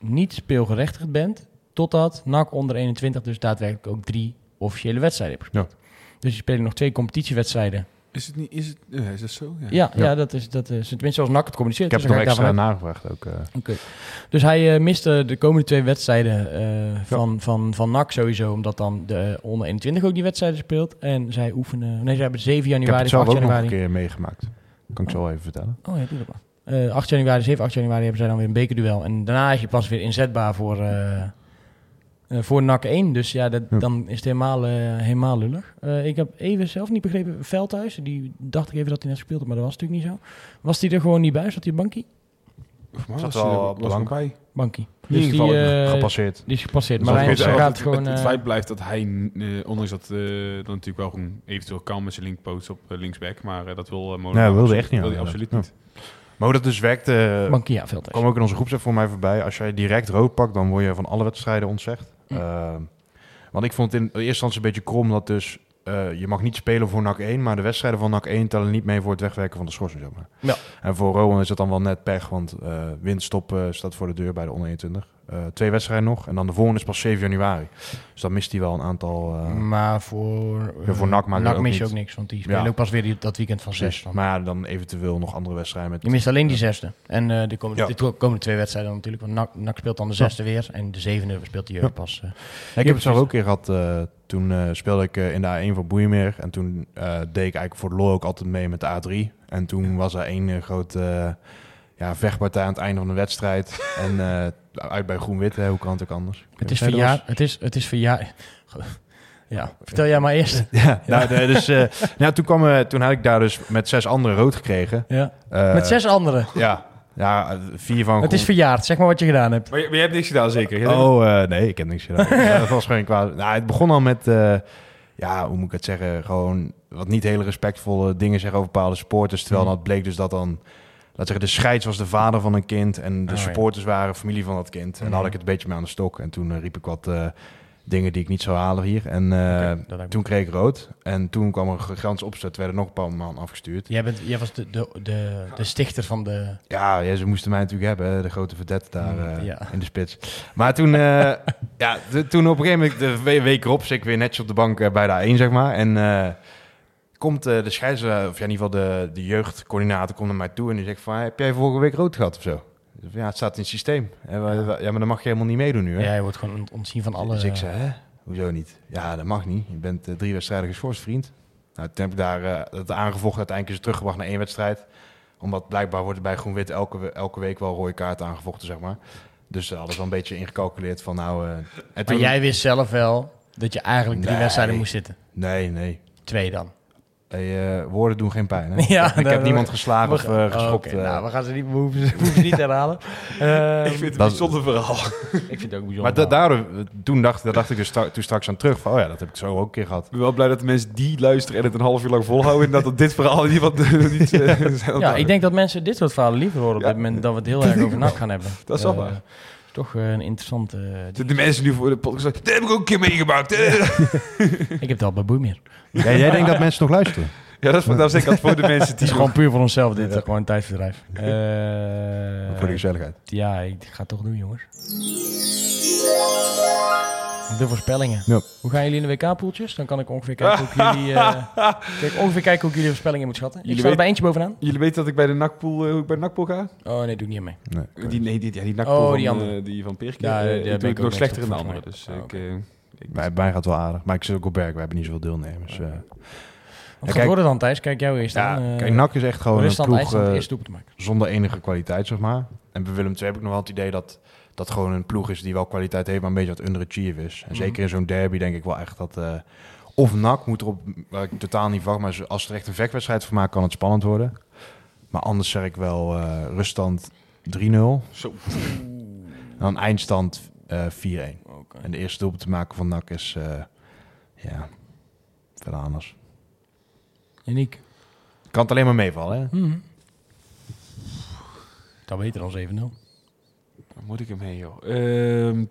niet speelgerechtigd bent, totdat NAC onder 21 dus daadwerkelijk ook drie officiële wedstrijden heeft gespeeld. Dus je speelt nog twee competitiewedstrijden. Is het niet... Is, het, ja, is dat zo? Ja. Ja, ja. Ja. dat is, dat is tenminste zoals NAC het communiceert. Ik heb dus het nog extra nagevraagd ook. eh. Oké. Dus hij eh, miste de komende twee wedstrijden eh, van, van, van NAC sowieso, omdat dan de onder 21 ook die wedstrijden speelt. En zij oefenen, nee, ze hebben 7 ik heb januari, het zelf 8 ook nog een januari. keer meegemaakt. Kan ik zo even vertellen. Oh ja, doe dat maar. Eh 8 januari, 7, 8 januari hebben zij dan weer een bekerduel. En daarna is je pas weer inzetbaar voor, voor NAC 1. Dus ja, dat, Ja. dan is het helemaal, eh, helemaal lullig. Eh, ik heb even zelf niet begrepen, Veldhuis, die dacht ik even dat hij net gespeeld had, maar dat was natuurlijk niet zo. Was hij er gewoon niet bij? Zat hij bankie? Of maar Zat was wel hij was bank. bij. Bankie. In ieder Dus die, geval eh, Gepasseerd. die is gepasseerd. Dus Maar wel- gaat het, gewoon... het, het eh, feit blijft dat hij, eh, ondanks dat eh dan natuurlijk wel gewoon eventueel kan met zijn linkpost op eh, linksback, maar eh, dat wil uh, Nee, wilde echt niet Wil hij absoluut ja. niet. Maar hoe dat dus ja, Veldhuis. kwam ook in onze groepsapp voor mij voorbij. Als jij direct rood pakt, dan word je van alle wedstrijden ontzegd. Hm. Eh, want ik vond het in eerste instantie een beetje krom dat dus... eh, je mag niet spelen voor NAC 1, maar de wedstrijden van NAC 1 tellen niet mee voor het wegwerken van de schorsing. Zeg maar. Ja. En voor Rowan is het dan wel net pech, want eh windstop eh, staat voor de deur bij de onder 21. Eh, twee wedstrijden nog en dan de volgende is pas 7 januari. Dus dan mist hij wel een aantal... eh, maar voor, Ja, voor eh, NAC het ook mis je ook niks, want die spelen Ja. ook pas weer die- dat weekend van precies. zes. Dan. Maar ja, dan eventueel nog andere wedstrijden met... Je mist alleen die zesde. En eh, de, komende, Ja. de komende twee wedstrijden natuurlijk. Want NAC, NAC speelt dan de zesde weer. En de zevende speelt de jeugd pas. eh. Ik heb het zelf ook een keer gehad. eh, toen eh, speelde ik eh, in de A1 van Boeimeer. En toen eh, deed ik eigenlijk voor de lol ook altijd mee met de A3. En toen was er één eh, grote eh, ja, vechtpartij aan het einde van de wedstrijd. (laughs) en eh, uit bij Groen-Wit, hè, hoe kan het ook anders? Het is verjaar. Het is, het is verjaar. (laughs) Ja, vertel jij maar eerst. (laughs) Ja, nou, dus eh, nou, toen, kwam, eh, toen had ik daar dus met zes anderen rood gekregen. Ja. Eh, Met zes anderen. (laughs) Ja, ja, vier van Het is verjaard. Zeg maar wat je gedaan hebt. Maar je, maar je hebt niks gedaan zeker? Oh, eh, nee, ik heb niks gedaan. dat was gewoon kwaad. Nou, het begon al met, eh, ja, hoe moet ik het zeggen, gewoon wat niet hele respectvolle dingen zeggen over bepaalde supporters. Terwijl Mhm. dat bleek dus dat dan, laat zeggen, de scheids was de vader van een kind en de Oh, ja. supporters waren familie van dat kind. En dan had ik het een beetje mee aan de stok. En toen eh, riep ik wat eh, dingen die ik niet zou halen hier. En eh, dat toen kreeg ik rood. En toen kwam er een gigantische opzet, werden nog een paar man afgestuurd. Jij, bent, jij was de, de, de, de stichter van de... Ja, ja, ze moesten mij natuurlijk hebben, hè, de grote verdette daar Mm, ja. in de spits. Maar toen, (laughs) ja, t- toen op een gegeven moment, de we- week erop, zit ik weer netjes op de bank bij de A1, zeg maar. En komt eh, de scheidsrechter, of ja, in ieder geval de, de jeugdcoördinator, komt naar mij toe en die zegt van, heb jij vorige week rood gehad of zo? Ja, het staat in het systeem. En we- we- Ja, maar dan mag je helemaal niet meedoen nu, hè? Ja, je wordt gewoon ont- ontzien van alle... Dus ik zei, hè? Hoezo niet? Ja, dat mag niet. Je bent eh, drie wedstrijden geschorst, vriend. Nou, toen heb ik daar eh, het aangevochten. Uiteindelijk is het teruggebracht naar één wedstrijd. Omdat blijkbaar wordt er bij Groen-Wit elke, elke week wel rode kaart aangevochten, zeg maar. Dus hadden wel een beetje ingecalculeerd van nou... eh, en Maar toen- jij wist zelf wel dat je eigenlijk drie Nee. wedstrijden moest zitten. Nee, nee. Twee dan. Hey, eh, woorden doen geen pijn. Hè? (laughs) Ja, ik heb niemand geslagen of We- geschopt. oké. eh. Nou, we gaan ze niet, we hoeven, ze, we hoeven ze niet te herhalen. (laughs) Ehm, Ik vind het een dat- bijzonder verhaal. (laughs) ik vind het ook bijzonder. maar da- daardoor, toen dacht, daar dacht ik dus stra- toen straks aan terug van, oh ja, dat heb ik zo ook een keer gehad. Ik ben wel blij dat de mensen die luisteren en het een half uur lang volhouden... en dat dat dit verhaal niet eh, zijn ja, ik denk dat mensen dit soort verhalen liever horen op Ja. dit moment dan we het heel erg over gaan hebben. Dat is wel waar. Toch eh, een interessante... De, de mensen nu voor de podcast zeggen, heb ik ook een keer meegemaakt. hè." (laughs) ik heb het al bij Boeimeer. Ja, jij denkt dat mensen nog luisteren? Ja, dat is, dat is ik dat voor de mensen Het die... is gewoon puur voor onszelf dit, gewoon een tijdverdrijf. (laughs) Voor de Eh gezelligheid. ja, ik ga het toch doen jongens. De voorspellingen. Ja. Hoe gaan jullie in de WK-poeltjes? Dan kan ik ongeveer kijken hoe ik jullie, eh, (laughs) ik ongeveer kijken hoe ik jullie voorspellingen moet schatten. Jullie ik sta er bij eentje bovenaan. Jullie weten dat ik bij de nakpool, hoe ik bij de nakpool ga? Oh nee, doe ik niet mee. Nee. Die, nee, die, ja, die nakpool Oh, van, die eh, andere. die van Peerke. Ja, Ja, die- ik doe nog slechter in de andere. Dus volgens ik, eh, ik- Bij mij gaat het wel aardig. Maar ik zit ook op werk. We hebben niet zoveel deelnemers. eh. Wat Ja, gaat kijk- worden dan, Thijs? Kijk jou eerst ja, aan. eh, kijk, NAC is echt gewoon een ploeg eh, zonder enige kwaliteit, zeg maar. En bij Willem II heb ik nog wel het idee dat dat gewoon een ploeg is die wel kwaliteit heeft, maar een beetje wat underachieve is. En Mhm. zeker in zo'n derby denk ik wel echt dat... eh, of NAC moet er op, waar ik totaal niet verwacht, maar als er echt een vechtwedstrijd van maakt, kan het spannend worden. Maar anders zeg ik wel eh ruststand 3-0. Zo. En dan eindstand eh 4-1. Oké. En de eerste doelpunt te maken van NAC is, eh ja, veel anders. Uniek. Kan het alleen maar meevallen, hè? Mhm. Dat beter dan 7-0. Waar moet ik hem heen, joh? Ehm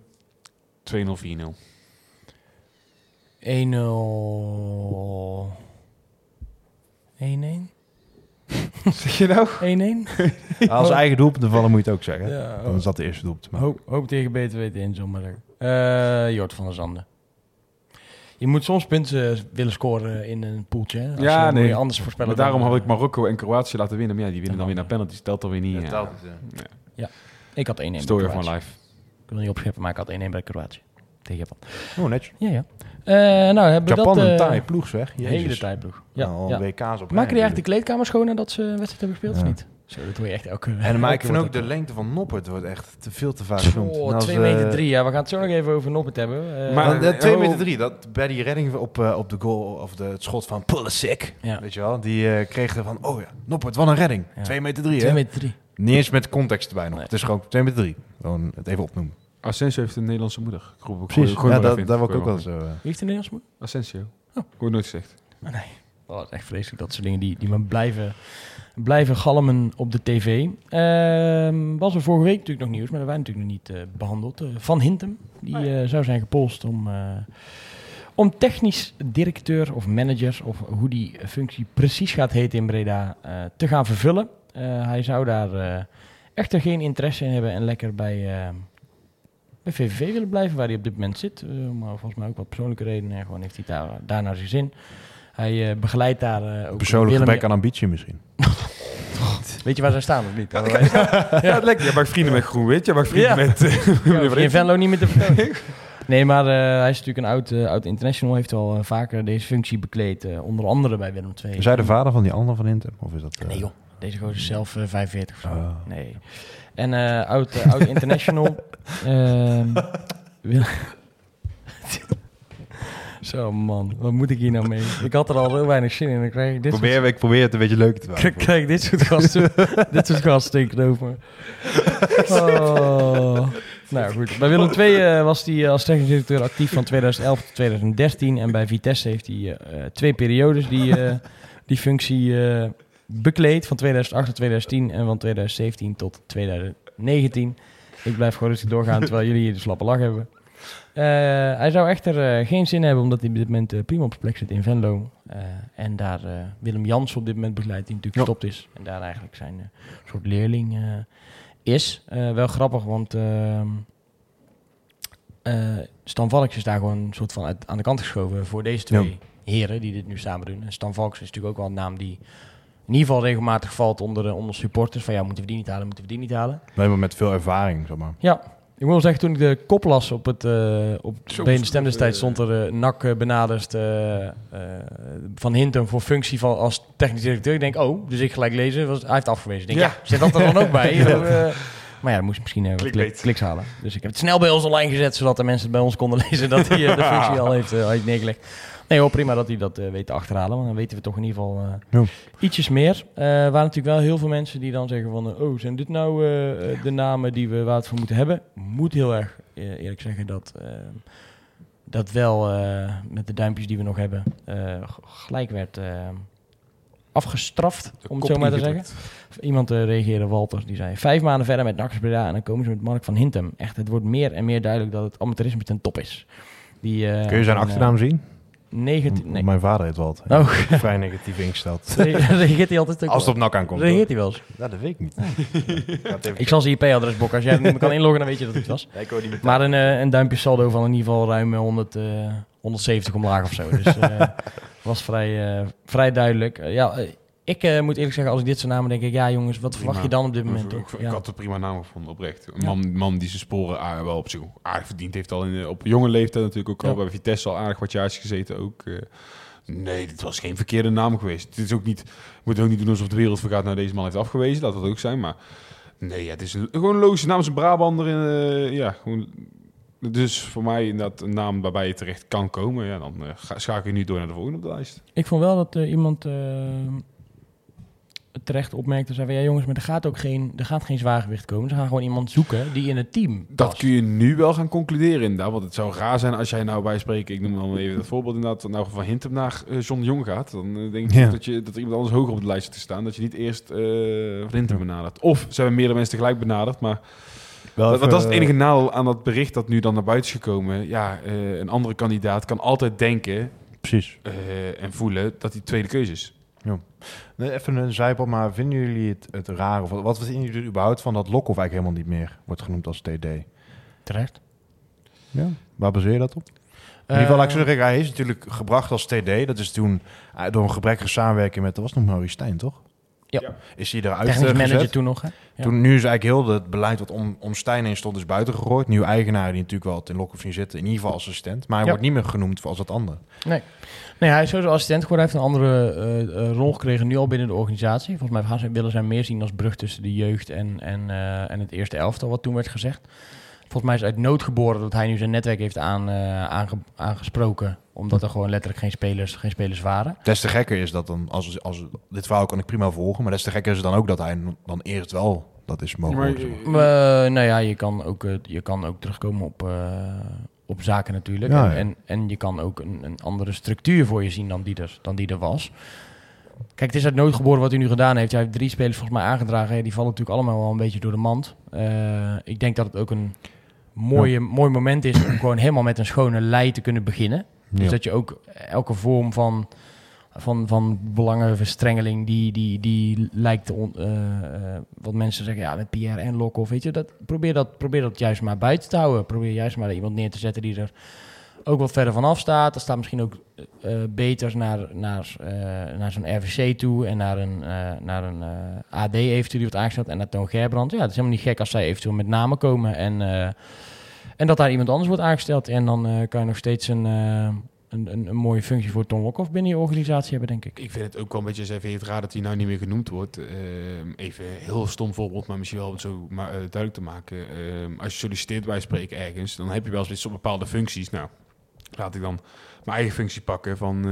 2-0, 4-0. 1-0. 1-1? Zeg je nou? 1-1? Als eigen doelpunten vallen moet je het ook zeggen. Ja, Dan is dat de eerste doelpunt. Maar Hoop, hoop tegen beter weten in. Eh Jort van der Zanden. Je moet soms punten eh, willen scoren in een poeltje. Hè? Als Ja, je, moet nee. je anders voorspellen. Maar daarom dan, had ik eh, Marokko en Kroatië laten winnen. Maar ja, die winnen dan weer naar dan, penalties. Telt dan weer niet. Ja, Ja, telt ja. Ik had 1-1 bij Story of my life. Ik wil niet opscheppen, maar ik had 1-1 bij Kroatië. Tegen Japan. Oh, netjes. Ja, ja. Eh, nou, hebben we Japan dat... een eh, ploeg, zeg. Hele Jezus. tijdploeg. Ja, Nou, ja. WK's op rij Maken die eigenlijk de kleedkamer schoon nadat ze een wedstrijd hebben gespeeld Ja. of niet? Zo, dat hoor je echt elke... En maar ik vind ook de lengte van Noppert wordt echt te veel te vaak genoemd. Oh, En als, 2 eh, meter 3. Ja, we gaan het zo nog even over Noppert hebben. Eh, Maar- want, eh, eh, 2 oh. meter 3, dat bij die redding op, eh, op de goal, of de, het schot van Pulisic, ja, weet je wel, die eh, kreeg er van, oh ja, Noppert, wat een redding. Ja. 2 meter 3, 2 hè? meter 3. Niet eens met context erbij nog. Nee. Het is gewoon 2 meter 3. Gewoon het even opnoemen. Asensio heeft een Nederlandse moeder. Ik gooi- Precies, gooi- ja, dat, daar word ik ook wel zo... Wie heeft de Nederlands moeder? Asensio. Oh. Ik hoor nooit gezegd. Ah, nee. Oh, dat is echt vreselijk. Dat soort dingen die, die maar blijven, blijven galmen op de tv. Ehm, was er vorige week natuurlijk nog nieuws, maar dat waren natuurlijk nog niet eh, behandeld. Eh, Van Hintem, die eh, zou zijn gepolst om, eh, om technisch directeur of manager, of hoe die functie precies gaat heten in Breda, eh, te gaan vervullen. Eh, hij zou daar eh, echter geen interesse in hebben en lekker bij, eh, bij VVV willen blijven, waar hij op dit moment zit. Eh, maar volgens mij ook wat persoonlijke redenen. En gewoon heeft hij daar, daar naar zijn zin. Hij eh, begeleidt daar eh, ook Persoonlijk Willem- gebrek aan ambitie misschien. (laughs) Weet je waar zij staan of niet? (laughs) Ja, het lijkt. Jij maakt vrienden met groen-wit. Jij maakt vrienden Ja. met... Ja, (laughs) meneer in. Venlo niet meer te vertellen. Nee, maar eh, hij is natuurlijk een oud, oud international. Heeft al vaker deze functie bekleed. eh, onder andere bij Willem II. Is hij de vader van die ander van Hintem? Of is dat... Nee joh, deze gozer is zelf eh, 45 of zo. Oh. Nee. En eh, oud, eh, oud international. (laughs) Ehm, Wil- (laughs) Zo man, wat moet ik hier nou mee? Ik had er al heel weinig zin in. Dan krijg ik dit soort Probeer, ik probeer het een beetje leuk te maken. krijg ik dit soort gasten, (laughs) dit soort gasten tegenover me. Oh. Nou goed, bij Willem II eh, was hij eh, als technisch directeur actief van 2011 tot 2013. En bij Vitesse heeft hij eh, eh, twee periodes die, eh, die functie eh, bekleed. Van 2008 tot 2010 en van 2017 tot 2019. Ik blijf gewoon rustig doorgaan terwijl jullie hier de slappe lach hebben. Eh, hij zou echter eh, geen zin hebben omdat hij op dit moment eh, prima op zijn plek zit in Venlo. En daar Willem Jans op dit moment begeleidt, die natuurlijk gestopt is. En daar eigenlijk zijn soort leerling is. Wel grappig, want ehm eh, Stan Valks is daar gewoon een soort van uit, aan de kant geschoven voor deze twee heren die dit nu samen doen. En Stan Valks is natuurlijk ook wel een naam die in ieder geval regelmatig valt onder, de, onder supporters. Van ja, moeten we die niet halen, moeten we die niet halen. Nee, maar met veel ervaring, zeg maar. Ja, ik moet wel zeggen, toen ik de kop las op het uh, op zo, Stem destijds, eh, stond er uh, NAC uh, benaderd uh, van Hintem voor functie van als technisch directeur. Ik denk, oh, dus ik gelijk lezen, was, hij heeft afgewezen. Ik denk, ja. ja, zet dat er dan ook bij. (laughs) ja. maar ja, dat moest misschien even klik, kliks halen. Dus ik heb het snel bij ons online gezet, zodat de mensen het bij ons konden (laughs) lezen dat hij de functie al heeft, heeft neergelegd. Nee hoor, prima dat hij dat eh, weet te achterhalen. Want dan weten we toch in ieder geval eh, Ja. ietsjes meer. Eh, Er waren natuurlijk wel heel veel mensen die dan zeggen van... oh, zijn dit nou de namen die we waar het voor moeten hebben? Moet heel erg eerlijk zeggen dat... eh, dat wel eh, met de duimpjes die we nog hebben... eh, gelijk werd afgestraft, De om het zo maar te zeggen. Iemand reageerde, Walter, die zei... Vijf maanden verder met Nax Breda en dan komen ze met Mark van Hintem. Echt, het wordt meer en meer duidelijk dat het amateurisme ten top is. Die, eh, Kun je zijn achternaam zien? Eh, negati- nee. Mijn vader heet Walt. Oh. Vrij negatief ingesteld. (laughs) Reageert hij altijd ook Als het wel? op nak aankomt. Reageert hij wel eens? Ja, dat weet ik niet. Ik zal zijn IP-adres boeken. Als jij meer kan inloggen, dan weet je dat het was. (laughs) ik niet. Maar een, eh, een duimpje saldo van in ieder geval ruim eh, 100, eh, 170 omlaag of zo. Dus eh (laughs) was vrij, eh, vrij duidelijk. Ja, ik eh, moet eerlijk zeggen, als ik dit soort namen denk ik... Ja jongens, wat verwacht je dan op dit moment? Ik, ik Ja. had een prima naam gevonden, oprecht. Een Ja. man, man die zijn sporen aardig, wel op zich aardig verdiend heeft. Al in, op jonge leeftijd natuurlijk ook al bij Vitesse al aardig wat jaartjes gezeten ook. eh. nee, dit was geen verkeerde naam geweest. Het is ook niet, we moeten ook niet doen alsof de wereld vergaat naar deze man heeft afgewezen. Laat dat ook zijn, maar... Nee, ja, het is een, gewoon een logische naam. is een Brabander. In, eh, ja, gewoon... Dus voor mij inderdaad een naam waarbij je terecht kan komen. Ja, dan eh, ga, schakel je nu door naar de volgende op de lijst. Ik vond wel dat eh, iemand eh, terecht opmerkte. Zei van, ja jongens, maar er gaat ook geen, er gaat geen zwaargewicht komen. Ze gaan gewoon iemand zoeken die in het team Dat past. kun je nu wel gaan concluderen inderdaad. Want het zou raar zijn als jij nou bij spreken, ik noem dan even het voorbeeld inderdaad, nou van Hintem naar eh, John de Jong gaat. Dan eh, denk ik Ja. dat, je, dat er iemand anders hoger op de lijst zit te staan. Dat je niet eerst eh van Hintem benadert. Of ze hebben meerdere mensen tegelijk benaderd. Maar Wel dat, dat is het enige nadeel aan dat bericht dat nu dan naar buiten is gekomen. Ja, eh, een andere kandidaat kan altijd denken Precies. eh, en voelen dat hij tweede keuze is. Even een zijpad, maar vinden jullie het, het raar? Of wat, vinden jullie er überhaupt van dat Lokhoff eigenlijk helemaal niet meer wordt genoemd als TD? Terecht. Ja. Waar baseer je dat op? In ieder geval, laat ik zo zeggen, hij is natuurlijk gebracht als TD. Dat is toen eh, door een gebrekkige samenwerking met, dat was nog Maurice Stijn, toch? Ja. Is hij eruit Technisch manager toen nog, hè? Ja. Toen, nu is eigenlijk heel het beleid wat om, om Stijn heen stond, is buiten gegooid. Nieuwe eigenaar die natuurlijk wel het in Lokhoff zien zitten, in ieder geval als assistent. Maar hij Ja. wordt niet meer genoemd als dat andere. Nee, hij is sowieso assistent geworden. Hij heeft een andere eh, eh, rol gekregen nu al binnen de organisatie. Volgens mij willen zij meer zien als brug tussen de jeugd en, en, eh, en het eerste elftal, wat toen werd gezegd. Volgens mij is uit nood geboren dat hij nu zijn netwerk heeft aan, aange- aangesproken. Omdat er gewoon letterlijk geen spelers, geen spelers waren. Des te gekker is dat dan, als, als, dit verhaal kan ik prima volgen, maar des te gekker is het dan ook dat hij dan eerst wel dat is mogen Maar, worden. zeg maar. eh, nou ja, je kan ook, eh, je kan ook terugkomen op, eh, op zaken natuurlijk. Ja, en, ja. En, en je kan ook een, een andere structuur voor je zien dan die, er, dan die er was. Kijk, het is uit nood geboren wat hij nu gedaan heeft. Hij heeft drie spelers volgens mij aangedragen. Ja, die vallen natuurlijk allemaal wel een beetje door de mand. Eh, ik denk dat het ook een mooie, mooi moment is om gewoon helemaal met een schone lei te kunnen beginnen. Dus Ja. dat je ook elke vorm van, van, van belangenverstrengeling die, die, die lijkt on- eh, eh, wat mensen zeggen, ja, met Pierre en Lokhoff, weet je, dat, probeer, dat, probeer dat juist maar buiten te houden. Probeer juist maar iemand neer te zetten die er ook wat verder vanaf staat. Er staat misschien ook eh, beter naar, naar, naar zo'n RVC toe en naar een, naar een AD eventueel die wordt aangesteld en naar Toon Gerbrand. Ja, het is helemaal niet gek als zij eventueel met namen komen en, en dat daar iemand anders wordt aangesteld. En dan eh, kan je nog steeds een, eh, een, een, een mooie functie voor Tom Lokhoff binnen je organisatie hebben, denk ik. Ik vind het ook wel een beetje, even het raar dat hij nou niet meer genoemd wordt. Ehm, even heel stom voorbeeld, maar misschien wel om het zo maar, eh, duidelijk te maken. Ehm, als je solliciteert bij spreken ergens, dan heb je wel eens op bepaalde functies. Nou, laat ik dan mijn eigen functie pakken van...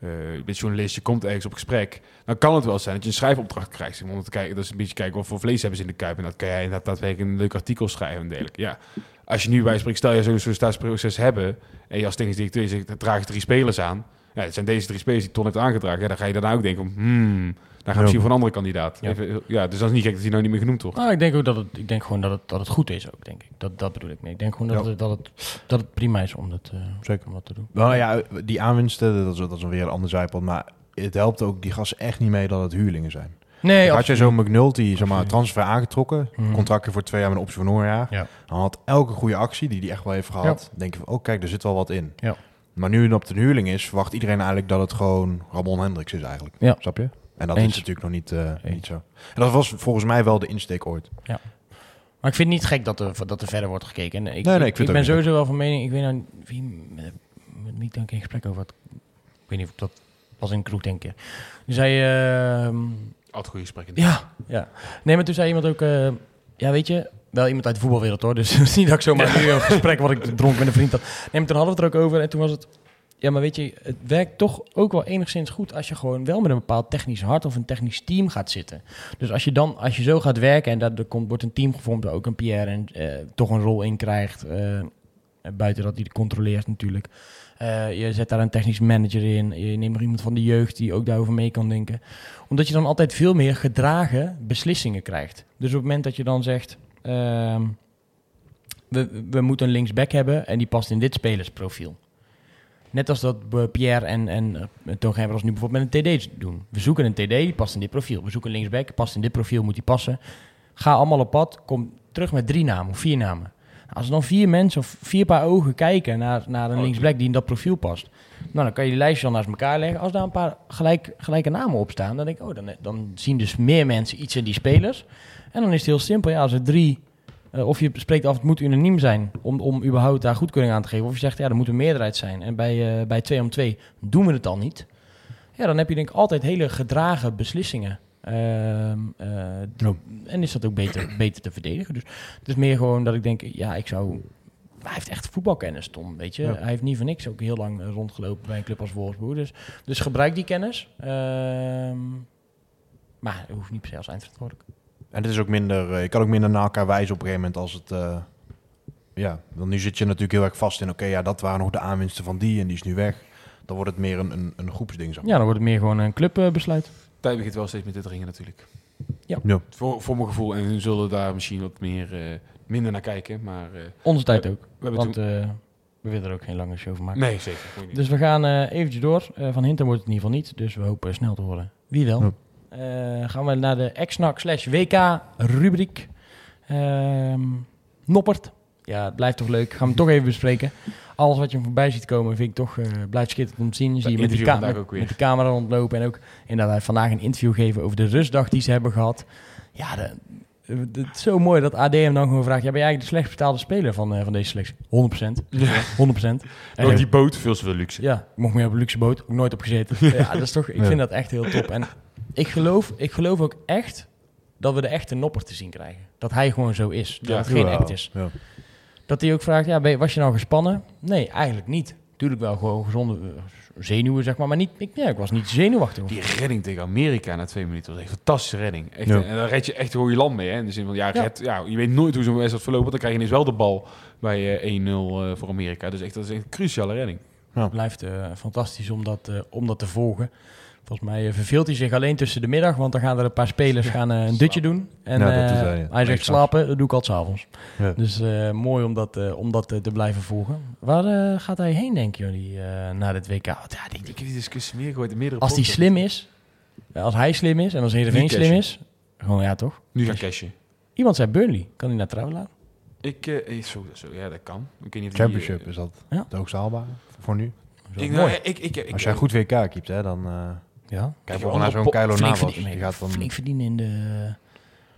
eh, je bent journalist, je komt ergens op gesprek. Dan kan het wel zijn dat je een schrijfopdracht krijgt. Om te kijken, dat is een beetje kijken wat voor vlees hebben ze in de kuip. En dat kan jij inderdaad daadwerkelijk een leuk artikel schrijven en dergelijke. Ja, als je nu bij stel je zo'n sollicitatieproces hebben... en je als technisch directeur zegt, drie spelers aan... Ja, het zijn deze drie spelers die Ton heeft aangedragen. Ja, dan ga je daarna ook denken, hmm, gaan we Ja. misschien voor een andere kandidaat. Ja. Even, ja, dus dat is niet gek dat hij nou niet meer genoemd wordt. Nou, ik denk ook dat het, ik denk gewoon dat het, dat het goed is ook, denk ik. Dat, dat bedoel ik mee. Ik denk gewoon dat, Ja. het, dat, het, dat het prima is om dat, eh, Zeker. om dat te doen. Nou ja, die aanwinsten, dat is, dat is weer een ander zijpad, maar het helpt ook die gasten echt niet mee dat het huurlingen zijn. Nee, had je zo'n McNulty, zeg maar, Absoluut. transfer aangetrokken, Mhm. contractje voor twee jaar met een optie voor een jaar, Ja. dan had elke goede actie die hij echt wel heeft gehad, denk je van, oh kijk, er zit wel wat in. Ja. Maar nu het op de huurling is, verwacht iedereen eigenlijk dat het gewoon Ramon Hendricks is eigenlijk. Ja. Snap je? En dat Eens. is natuurlijk nog niet, eh, niet zo. En dat was volgens mij wel de insteek ooit. Maar ik vind het niet gek dat er, dat er verder wordt gekeken. En ik, nee, ik ik, ben sowieso wel van mening, ik weet nou wie, met, met wie ik dan in gesprek over had. Ik weet niet of dat was in een kroeg, denk ik. Die zei, ehm, Altijd goede gesprekken. ja, ja. Nee, maar toen zei iemand ook, eh, ja weet je, wel iemand uit de voetbalwereld hoor. Dus (laughs) het is niet dat ik zomaar nu een gesprek wat ik dronk met een vriend had. Nee, maar toen hadden we het er ook over en toen was het, Ja, maar weet je, het werkt toch ook wel enigszins goed als je gewoon wel met een bepaald technisch hart of een technisch team gaat zitten. Dus als je dan, als je zo gaat werken en dat er komt, wordt een team gevormd waar ook een Pierre en eh, toch een rol in krijgt, eh, buiten dat hij controleert natuurlijk. Eh, je zet daar een technisch manager in, je neemt er iemand van de jeugd die ook daarover mee kan denken. Omdat je dan altijd veel meer gedragen beslissingen krijgt. Dus op het moment dat je dan zegt, ehm, we, we moeten een linksback hebben en die past in dit spelersprofiel. Net als dat we Pierre en, en Toon Gerbers nu bijvoorbeeld met een TD doen. We zoeken een TD, die past in dit profiel. We zoeken een linksback, past in dit profiel, moet die passen. Ga allemaal op pad, kom terug met drie namen of vier namen. Als er dan vier mensen of vier paar ogen kijken naar, naar een linksback die in dat profiel past. Nou, dan kan je die lijstje dan naast elkaar leggen. Als daar een paar gelijk, gelijke namen op staan, dan denk ik, oh, dan, dan zien dus meer mensen iets in die spelers. En dan is het heel simpel. Ja, als er drie uh, of je spreekt af, het moet unaniem zijn om, om überhaupt daar goedkeuring aan te geven. Of je zegt, ja, er moet een meerderheid zijn. En bij, uh, bij 2 om 2 doen we het al niet. Ja, dan heb je denk ik altijd hele gedragen beslissingen. Uh, ja. En is dat ook beter, beter te verdedigen. Dus het is meer gewoon dat ik denk, ja, ik zou... Hij heeft echt voetbalkennis, Tom, weet je. Ja. Hij heeft niet voor niks ook heel lang rondgelopen bij een club als Wolfsburg. Dus, dus gebruik die kennis. Ehm, maar het hoeft niet per se als eindverantwoordelijk. En het is ook minder, uh, je kan ook minder naar elkaar wijzen op een gegeven moment als het. Uh, ja, want nu zit je natuurlijk heel erg vast in. Oké, okay, ja, dat waren nog de aanwinsten van die en die is nu weg. Dan wordt het meer een, een, een groepsding. Zeg maar. Ja, dan wordt het meer gewoon een clubbesluit. Uh, Tijd begint wel steeds met dit ringen natuurlijk. Ja. ja. Voor, voor mijn gevoel. En we zullen daar misschien wat meer, uh, minder naar kijken. Maar, uh, Onze tijd ook. We want toen... we willen er ook geen lange show van maken. Nee, zeker. Dus we gaan eventjes door. van Hinten wordt het in ieder geval niet. Dus we hopen snel te horen. Wie wel. Ja. Uh, gaan we naar de XNAC slash WK rubriek. Uh, Noppert. Ja, het blijft toch leuk. Gaan we hem toch even bespreken. Alles wat je voorbij ziet komen vind ik toch uh, blijft schitterend om te zien. Zie je met, die met, de camera rondlopen. En ook inderdaad vandaag een interview geven over de rustdag die ze hebben gehad. Ja, de, de, de, het is zo mooi dat AD hem dan gewoon vraagt... Ja, ben jij eigenlijk de slecht betaalde speler van, uh, van deze selectie? 100%. Ja. 100%. En ook die boot, veel te veel luxe. Ja, ik mocht meer op een luxe boot. Ook nooit op gezeten. (laughs) ja, dat is toch, ik vind dat echt heel top. En ik geloof, ik geloof ook echt dat we de echte nopper te zien krijgen. Dat hij gewoon zo is. Dat Ja. het geen Jawel, act is. ja. Dat hij ook vraagt, ja, ben je- was je nou gespannen? Nee, eigenlijk niet. Tuurlijk wel gewoon gezonde eh, zenuwen, zeg maar. Maar niet, ik, ja, ik was niet zenuwachtig. Die redding tegen Amerika na twee minuten was echt een fantastische redding. Echt, Ja. En dan red je echt gewoon je land mee. Hè? In de zin van, ja, Ja. red- ja, je weet nooit hoe zo'n wedstrijd verloopt. Dan krijg je ineens wel de bal bij eh, 1-0 eh, voor Amerika. Dus echt, dat is echt een cruciale redding. Het blijft eh, fantastisch om dat, eh, om dat te volgen. Volgens mij eh, verveelt hij zich alleen tussen de middag, want dan gaan er een paar spelers gaan, eh, een dutje doen. En Ja, dat eh, hij, ja. hij zegt slapen, dat doe ik altijd s'avonds. Ja. Dus eh, mooi om dat, eh, om dat te blijven volgen. Waar gaat hij heen, denken jullie, eh naar dit WK? Want ja, die, Ik heb die discussie meer gehoord in meerdere als hij slim is, als hij slim is en als Heerenveen Niet slim is, gewoon ja toch? Nu gaan cashen. Iemand zei Burnley, kan hij naar trouwen laten? Ik, zo, zo, ja, dat kan. Ik weet niet die, Championship is dat hoogst haalbare voor nu. ik, mooi. nou, ik, ik, ik, Als jij goed WK keept, hè, dan... eh Ja. kijk gewoon naar zo'n flink, Navas. verdienen, Die gaat dan... flink verdienen in de,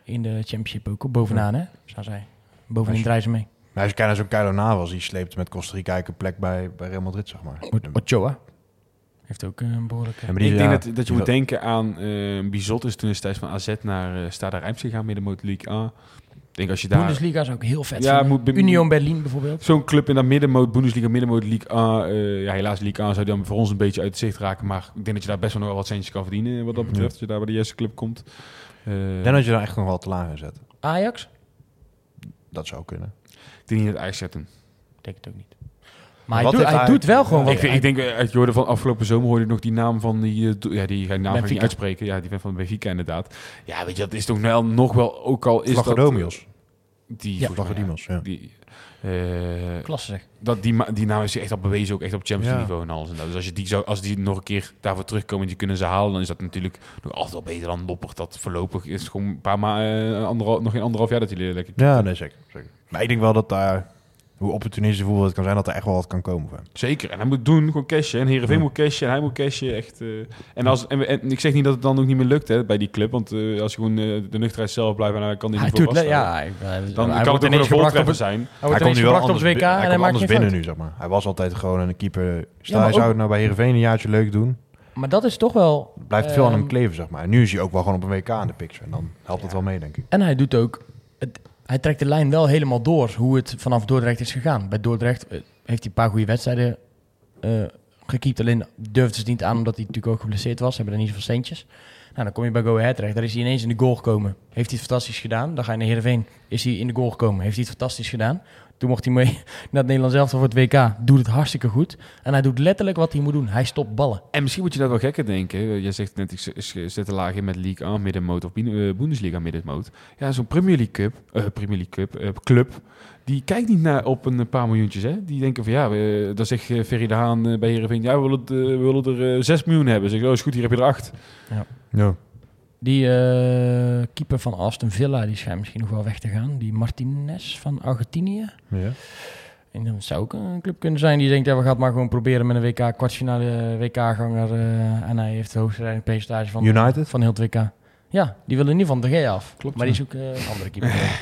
in de championship ook. Bovenaan, hè? Zou zij. Bovenin draaien ze mee. Maar als je kijkt naar zo'n Kylo Navas, die sleept met Costa Rica een plek bij, bij Real Madrid, zeg maar. Ochoa. Heeft ook eh, een behoorlijke... Ja, maar die- ik ja, denk dat, dat je moet denken aan eh Bizot is toen destijds van AZ naar uh, Stade Rijms gegaan, middenmoot League A. Ik denk als je daar... Bundesliga zou ik heel vet Ja, moet- Union Berlin bijvoorbeeld. Zo'n club in dat middenmoot, Bundesliga, middenmoot, League A. eh, ja, helaas League A zou dan voor ons een beetje uit het zicht raken. Maar ik denk dat je daar best wel nog wel wat centjes kan verdienen wat dat betreft. Ja. Als je daar bij de eerste club komt. Eh, Ik denk dat je daar echt nog wel te laag in zet. Ajax? Dat zou kunnen. ik denk niet dat Ajax zetten. Denk het ook niet. Maar hij, doet, hij wel gewoon wat. Ik, vind- ik denk eh, uit Jordan van afgelopen zomer hoorde ik nog die naam van die... eh, ja, die ga ik naam niet uitspreken. Ja, die van Benfica inderdaad. Ja, weet je, dat is toch wel nog wel... Ook al is dat... Vlachodomios. Die, Ja, Vlachodimos, ja. Die, eh, Klasse zeg. dat die, ma- die naam is echt al bewezen, ook echt op Champions Ja. Niveau en alles. En dat. Dus als, je die zou, als die nog een keer daarvoor terugkomen en die kunnen ze halen, dan is dat natuurlijk nog altijd wel beter dan Noppert. Dat voorlopig is gewoon een paar maanden, anderhal, nog geen anderhalf jaar dat hij lekker Ja, nee, zeker, zeker. Maar ik denk wel dat daar, hoe opportunistisch voetbal het kan zijn, dat er echt wel wat kan komen van. Zeker. En hij moet doen, gewoon cashen. En Heerenveen Ja. moet cashen en hij moet cashen. Echt, eh. en, als, en, we- en ik zeg niet dat het dan ook niet meer lukt hè, bij die club. Want eh, als je gewoon eh, de nuchterheid zelf blijft en hij kan die Hij niet voor vasthouden, ja, dan hij kan het ook ineens een gebracht op zijn. hij wordt hij komt nu wel op anders, het WK en hij hij komt maakt binnen fout. nu, zeg maar. Hij was altijd gewoon een keeper. Stel, maar hij zou ook- het nou bij Heerenveen een jaartje leuk doen. Maar dat is toch wel... Blijft veel aan hem ehm, kleven, zeg maar. En nu is hij ook wel gewoon op een WK in de picture. En dan helpt het wel mee, denk ik. En hij doet ook... Hij trekt de lijn wel helemaal door hoe het vanaf Dordrecht is gegaan. Bij Dordrecht eh, heeft hij een paar goede wedstrijden eh, gekiept. Alleen durfde ze niet aan omdat hij natuurlijk ook geblesseerd was. Ze hebben er niet zoveel centjes. Nou, dan kom je bij Go Ahead terecht. Daar is hij ineens in de goal gekomen. Heeft hij het fantastisch gedaan. Dan ga je naar Heerenveen. Is hij in de goal gekomen. Heeft hij het fantastisch gedaan. Toen mocht hij mee (laughs) naar het Nederlands elftal voor het WK. Doet het hartstikke goed. En hij doet letterlijk wat hij moet doen. Hij stopt ballen. En misschien moet je dat wel gekker denken. Jij zegt net, ik zet een laag in met League aan middenmoot of eh, Bundesliga middenmoot. Ja, zo'n Premier League Cup, eh, Premier League Cup, eh, club, die kijkt niet naar op een paar miljoentjes. Hè? Die denken van ja, we, dan zegt Ferry de Haan bij Heerenveen, ja, we willen, we willen er eh, 6 miljoen hebben. Zeg oh is goed, hier heb je er 8. Ja. Die eh, keeper van Aston Villa, die schijnt misschien nog wel weg te gaan. Die Martinez van Argentinië. Ja. En dat zou ook een club kunnen zijn die denkt, ja, we gaan het maar gewoon proberen met een WK, kwartfinale WK-ganger. eh, en hij heeft het hoogste percentage van, United? van heel het WK. Ja, die willen niet van de G af. Klopt, maar ja. die zoeken een andere keeper. (laughs)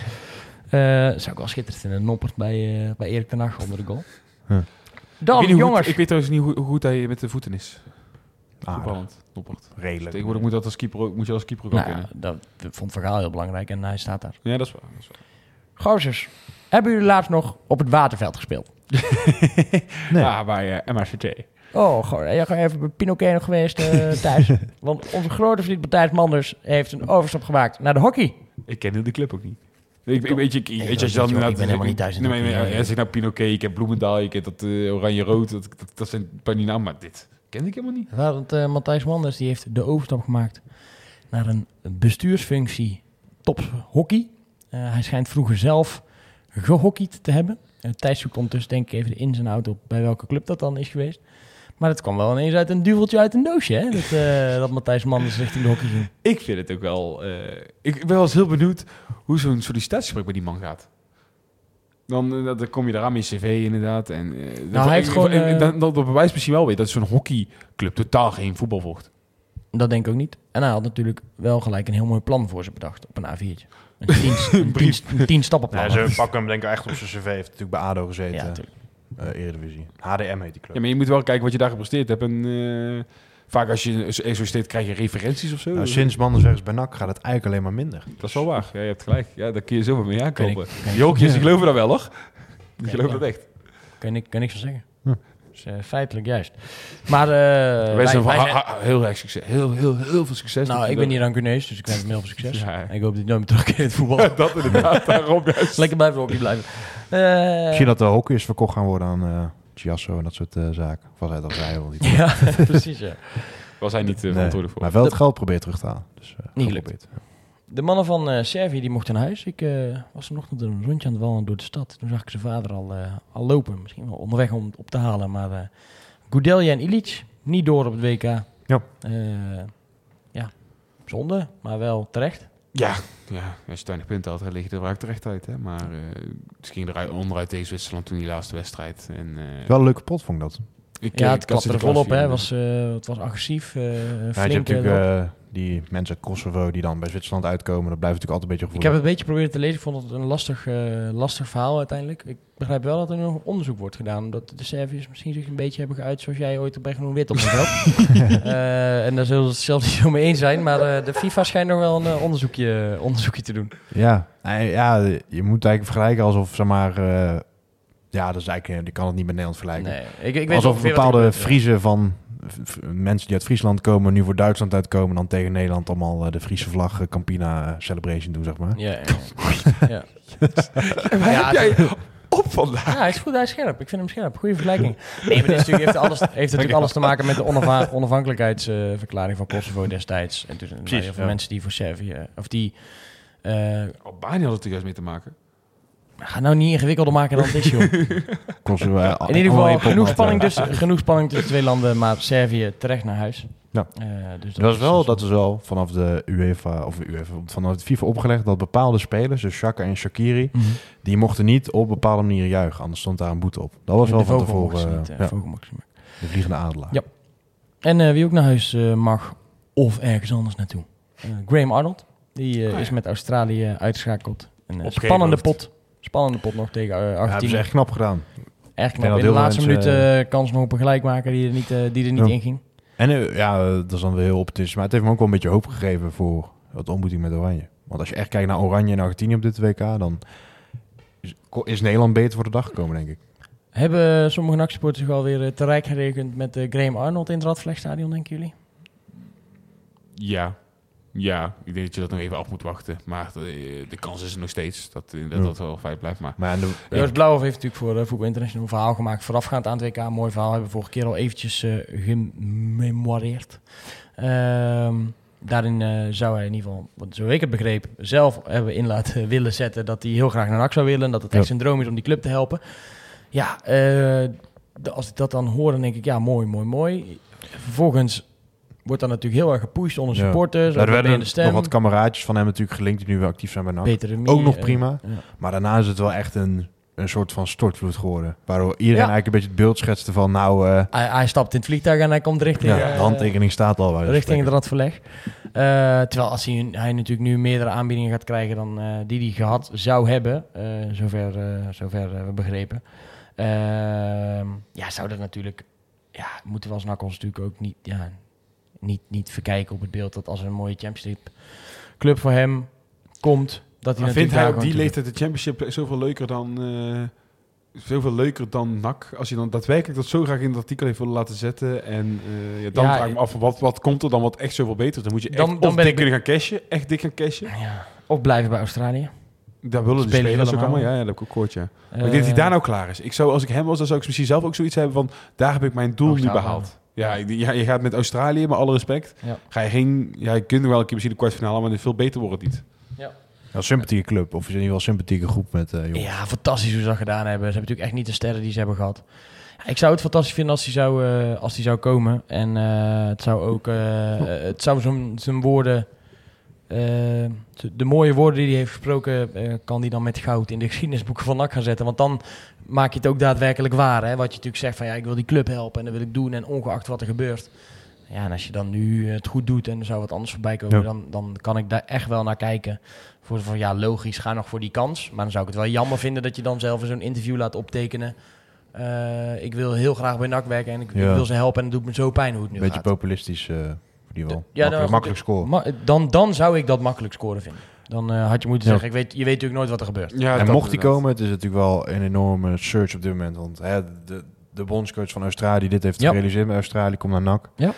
Eh zou ik wel schitterend vinden. Noppert bij, eh, bij Erik ten Hag onder de goal. Huh. ik, Dan, hoe jongens. goed- ik weet trouwens niet hoe, hoe goed hij met de voeten is. Ah, Noppert. redelijk. Tegenwoordig moet, dat als keeper, ook- moet je als keeper ook nou, dat vond Vergaal heel belangrijk en hij staat daar. Ja, dat is waar. Dat is waar. Gozers, hebben jullie laatst nog op het waterveld gespeeld? (laughs) Nee. Ah, bij uh, MRCT. Oh, goh, jij gaat even bij Pinoquet nog geweest eh, (laughs) thuis. Want onze grote vriend Matthijs Manders heeft een overstap gemaakt naar de hockey. Ik ken de club ook niet. Ik, ik, weet je, ik, Ik weet je, als je dan ik ben helemaal niet thuis in Nee, het maar, hockey, maar, ja. ja, zeg nou ik heb Bloemendaal, ik heb dat eh, oranje-rood, dat, dat, dat zijn een paar die namen, maar dit ken ik helemaal niet. Want eh, Matthijs Manders die heeft de overstap gemaakt naar een bestuursfunctie top hockey. Eh, hij schijnt vroeger zelf gehockeyd te hebben. Uh, Thijs zoekt ondertussen denk ik even de ins en outs op bij welke club dat dan is geweest. Maar het kwam wel ineens uit een duveltje uit een doosje, hè? Dat, eh, (laughs) dat Matthijs Manders richting de hockey ging. Ik vind het ook wel... ik ben wel eens heel benieuwd hoe zo'n sollicitatiegesprek bij die man gaat. Dan, eh, dan kom je eraan met je cv inderdaad. En, eh, dan- hij heeft ik- gewoon, eh, dan, dan bewijst misschien wel weer dat zo'n hockeyclub totaal geen voetbal volgt. Dat denk ik ook niet. En hij had natuurlijk wel gelijk een heel mooi plan voor ze bedacht op een A4'tje. Een (laughs) tien, een tien, een tien stappenplan. Nee, ze pakken hem denk ik echt op zijn cv. Heeft natuurlijk bij ADO gezeten. ja, Ja, natuurlijk. Eredivisie. HDM heet die club. Ja, maar je moet wel kijken wat je daar gepresteerd hebt. En eh, vaak als je solliciteert krijg je referenties of zo. Nou, sinds Manders bij NAC gaat het eigenlijk alleen maar minder. Dat is wel waar. Ja, je hebt gelijk. Ja, daar kun je zoveel mee aankopen. Jokjes, die geloven dat wel, hoor. Die geloven ja. dat echt. Kan ik, kan niks van zeggen. Hm. Dus, eh, feitelijk juist. Maar eh, wij wij, zijn wij heel erg succes. Heel, heel, heel veel succes. nou, ik ben hier rancuneus, dus ik wens hem heel veel succes. Ja. En ik hoop dat hij nooit meer terugkeert in het voetbal. (laughs) dat inderdaad, daarom juist. Lekker blijven hockey blijven. Eh, Misschien dat de hockeyers verkocht gaan worden aan eh Giasso en dat soort eh, zaken. Of was hij dat zei al niet. (laughs) Ja, (laughs) precies. Ja. Was hij niet uh, Nee, verantwoordelijk voor. Maar wel het geld probeert terug te halen. Dus, eh, Niet geprobeerd. De mannen van eh Servië die mochten naar huis. Ik eh, was vanochtend een rondje aan het wandelen door de stad. Toen zag ik zijn vader al, eh, al lopen. Misschien wel onderweg om het op te halen. Maar eh Goudelje en Ilic niet door op het WK. Ja. Eh, ja, zonde, maar wel terecht. Ja, ja, als je 20 punten had, dan lig je er wel terecht uit. Hè? Maar eh het ging eruit, onderuit tegen Zwitserland toen die laatste wedstrijd. En, eh, Wel een leuke pot vond ik dat. Ik, Ja, eh, het ik klapte er volop. Hè. klassen, Was, eh, het was agressief. eh Ja, je hebt flink. natuurlijk die mensen uit Kosovo die dan bij Zwitserland uitkomen. Dat blijft natuurlijk altijd een beetje ik gevoelig. heb het een beetje proberen te lezen. Ik vond het een lastig, eh, lastig verhaal uiteindelijk. Ik begrijp wel dat er nog onderzoek wordt gedaan. Dat de Serviërs misschien zich een beetje hebben geuit zoals jij ooit op Bergen Wit op het. (laughs) Eh, en daar zullen ze het zelf niet zo mee eens zijn. Maar eh, de FIFA schijnt nog wel een onderzoekje, onderzoekje te doen. Ja, ja, je moet eigenlijk vergelijken alsof, zeg maar... eh, ja, dat is eigenlijk, je kan het niet met Nederland vergelijken. Nee, ik, ik weet alsof bepaalde ja. Friezen van... mensen die uit Friesland komen, nu voor Duitsland uitkomen... dan tegen Nederland allemaal eh, de Friese vlag eh, Campina eh, celebration doen, zeg maar. Ja, ja. (laughs) ja. Waar Ja, heb jij op vandaag? Ja, hij is goed, hij is scherp. Ik vind hem scherp. Goede vergelijking. Nee, maar dit is natuurlijk, heeft, alles, heeft natuurlijk alles te maken met de onafha- onafhankelijkheidsverklaring van Kosovo destijds. En toen heel veel ja. mensen die voor Servië, of die... eh Albanië had het er juist mee te maken. Ga nou niet ingewikkelder maken dan het is, joh. (laughs) Kosten we, In ieder geval genoeg spanning, tussen, genoeg spanning tussen twee landen, maar Servië terecht naar huis. Ja. Eh, dus Dat is wel, dus dat is wel vanaf de UEFA, of de UEFA, vanaf de FIFA opgelegd dat bepaalde spelers, dus Shaka en Shakiri, Mhm. die mochten niet op bepaalde manieren juichen, anders stond daar een boete op. Dat was wel van tevoren, niet, eh, eh, ja, de vliegende adelaar. Ja. En eh, wie ook naar huis eh, mag, of ergens anders naartoe. Eh, Graham Arnold, die eh, Ah, ja. is met Australië uitgeschakeld. Een eh, spannende hoofd. pot. Spannende pot nog tegen eh, Ja, hebben Argentinië. ze echt knap gedaan. Denk knap. In de laatste minuut eh, kans nog op een gelijkmaker die er niet, eh, die er niet Ja. in ging. En ja, dat is dan weer heel optimistisch, maar het heeft me ook wel een beetje hoop gegeven voor het ontmoeting met Oranje. Want als je echt kijkt naar Oranje en Argentinië op dit WK, dan is, is Nederland beter voor de dag gekomen, denk ik. Hebben sommige NAC-supporters zich alweer eh, te rijk gerekend met Graham Arnold in het Radvlegstadion, denken jullie? Ja. Ja, ik denk dat je dat nog even af moet wachten. Maar eh, de kans is er nog steeds dat eh, dat, Ja. dat wel feit blijft. Maar Maar de, ja. Joost heeft natuurlijk voor uh, Voetbal International een verhaal gemaakt voorafgaand aan het WK. Een mooi verhaal, hebben we vorige keer al eventjes eh gememoreerd. Ehm, daarin eh, zou hij in ieder geval, wat zo ik het begreep, zelf hebben in laten (laughs) willen zetten dat hij heel graag naar NAC zou willen. En dat het echt Ja. zijn droom is om die club te helpen. Ja, eh, de- als ik dat dan hoor, dan denk ik, ja, mooi, mooi, mooi. Vervolgens wordt dan natuurlijk heel erg gepusht onder Ja. supporters. Daar ook werden in de stem. nog wat kameraadjes van hem natuurlijk gelinkt die nu weer actief zijn bij NAC. Ook nog eh, prima. ja. Maar daarna is het wel echt een, een soort van stortvloed geworden. Waardoor iedereen Ja. eigenlijk een beetje het beeld schetste van nou, eh, Hij, hij stapt in het vliegtuig en hij komt richting... ja, eh, de handtekening staat al. richting het radverleg. Terwijl als hij, hij natuurlijk nu meerdere aanbiedingen gaat krijgen dan eh, die hij gehad zou hebben, zover, zover we begrepen. Ehm, ja, zou dat natuurlijk, ja, moeten we als NAC ons natuurlijk ook niet, ja, niet, niet verkijken op het beeld dat als er een mooie Champions League club voor hem komt, dat hij Maar vindt hij op die leeftijd de championship zoveel leuker dan... eh, zoveel leuker dan NAC? Als je dan daadwerkelijk dat zo graag in het artikel heeft willen laten zetten. En eh, ja, dan Ja, vraag ik me af, wat, wat komt er dan wat echt zoveel beter is? Dan moet je echt Dan- dan ben dik ik- kunnen gaan cashen. Echt dik gaan cashen. Ja. Of blijven bij Australië. Daar willen de Spelen spelers ook allemaal. Ja, ja, dat heb ik ook gehoord, ja. Maar ik denk dat hij Eh, daar nou klaar is. Ik zou, als ik hem was, dan zou ik misschien zelf ook zoiets hebben van... daar heb ik mijn doel nu behaald. Ja, ja, je gaat met Australië, met alle respect. Ja. Ga je geen... Ja, je kunt nog wel een keer misschien de kwartfinale, maar dit veel beter wordt het niet. Ja, sympathieke club. Of is in ieder geval een sympathieke groep met eh jongens. Ja, fantastisch hoe ze dat gedaan hebben. Ze hebben natuurlijk echt niet de sterren die ze hebben gehad. Ja, Ik zou het fantastisch vinden als hij zou, eh, als hij zou komen. En eh, het zou ook eh, (laughs) het zou zijn, zijn woorden, eh, de mooie woorden die hij heeft gesproken, eh, kan hij dan met goud in de geschiedenisboeken van NAC gaan zetten. Want dan maak je het ook daadwerkelijk waar. Hè? Wat je natuurlijk zegt van ja, ik wil die club helpen en dat wil ik doen. En ongeacht wat er gebeurt. Ja, en als je dan nu het goed doet en er zou wat anders voorbij komen, Ja. dan, dan kan ik daar echt wel naar kijken. Voor, van ja, logisch, ga nog voor die kans. Maar dan zou ik het wel jammer vinden dat je dan zelf in zo'n interview laat optekenen. eh, ik wil heel graag bij NAC werken en ik, ik wil ze helpen en het doet me zo pijn hoe het nu beetje gaat. populistisch, eh ieder geval. Ja, makkelijk, nou, makkelijk scoren. Ma- dan, dan zou ik dat makkelijk scoren vinden. Dan eh, had je moeten Ja. zeggen, ik weet, je weet natuurlijk nooit wat er gebeurt. Ja, en mocht hij inderdaad. komen, het is natuurlijk wel een enorme search op dit moment. Want hè, de, de bondscoach van Australië die dit heeft Ja. gerealiseerd met Australië, komt naar NAC. Ja.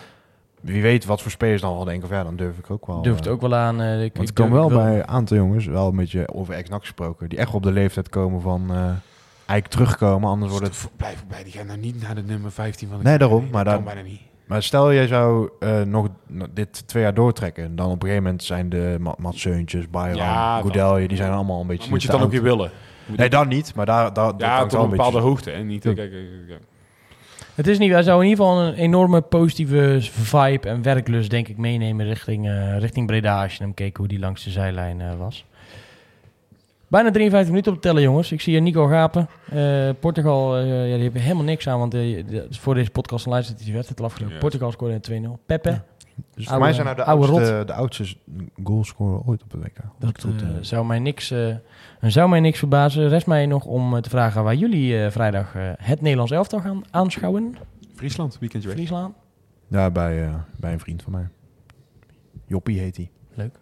Wie weet wat voor spelers dan wel denken of ja, dan durf ik ook wel. Durft eh, ook wel aan. eh, ik, Want ik kom durf- wel bij een aantal jongens, wel een beetje over ex-NAC gesproken, die echt op de leeftijd komen van eh eigenlijk terugkomen, anders wordt het... Blijf erbij, die gaan nou niet naar de nummer 15 van de Nee, daarom, Dat maar kan daar- bijna niet. Maar stel jij zou eh, nog dit twee jaar doortrekken, dan op een gegeven moment zijn de Ma Matseuntjes, Byron, Ja, Goudelje, die zijn allemaal een beetje... Moet je het dan ook weer willen? Moet Nee, dan niet, maar daar, daar, dat ja, tot wel een bepaalde beetje- hoogte. En niet, Ja. kijk, kijk, kijk. Het is niet, hij zou in ieder geval een enorme positieve vibe en werklust, denk ik, meenemen richting, eh, richting Breda. Als je hem keek hoe die langs de zijlijn eh, was. Bijna 53 minuten op de tellen, jongens. Ik zie hier Nico gapen. Eh, Portugal, eh, ja, die hebben helemaal niks aan, want eh, de- voor deze podcast luistert hij die wedstrijd al afgelopen. Portugal scoorde in 2-0. Pepe, Ja. Dus voor mij zijn nou de oude oudste, de oudste goalscorer ooit op het WK. Dat goed, zou, mij niks, eh, zou mij niks verbazen. Rest mij nog om te vragen waar jullie eh, vrijdag eh, het Nederlands elftal gaan aanschouwen. Friesland, weekendje weg. Friesland. ja, bij, eh, bij een vriend van mij. Joppie heet hij. Leuk.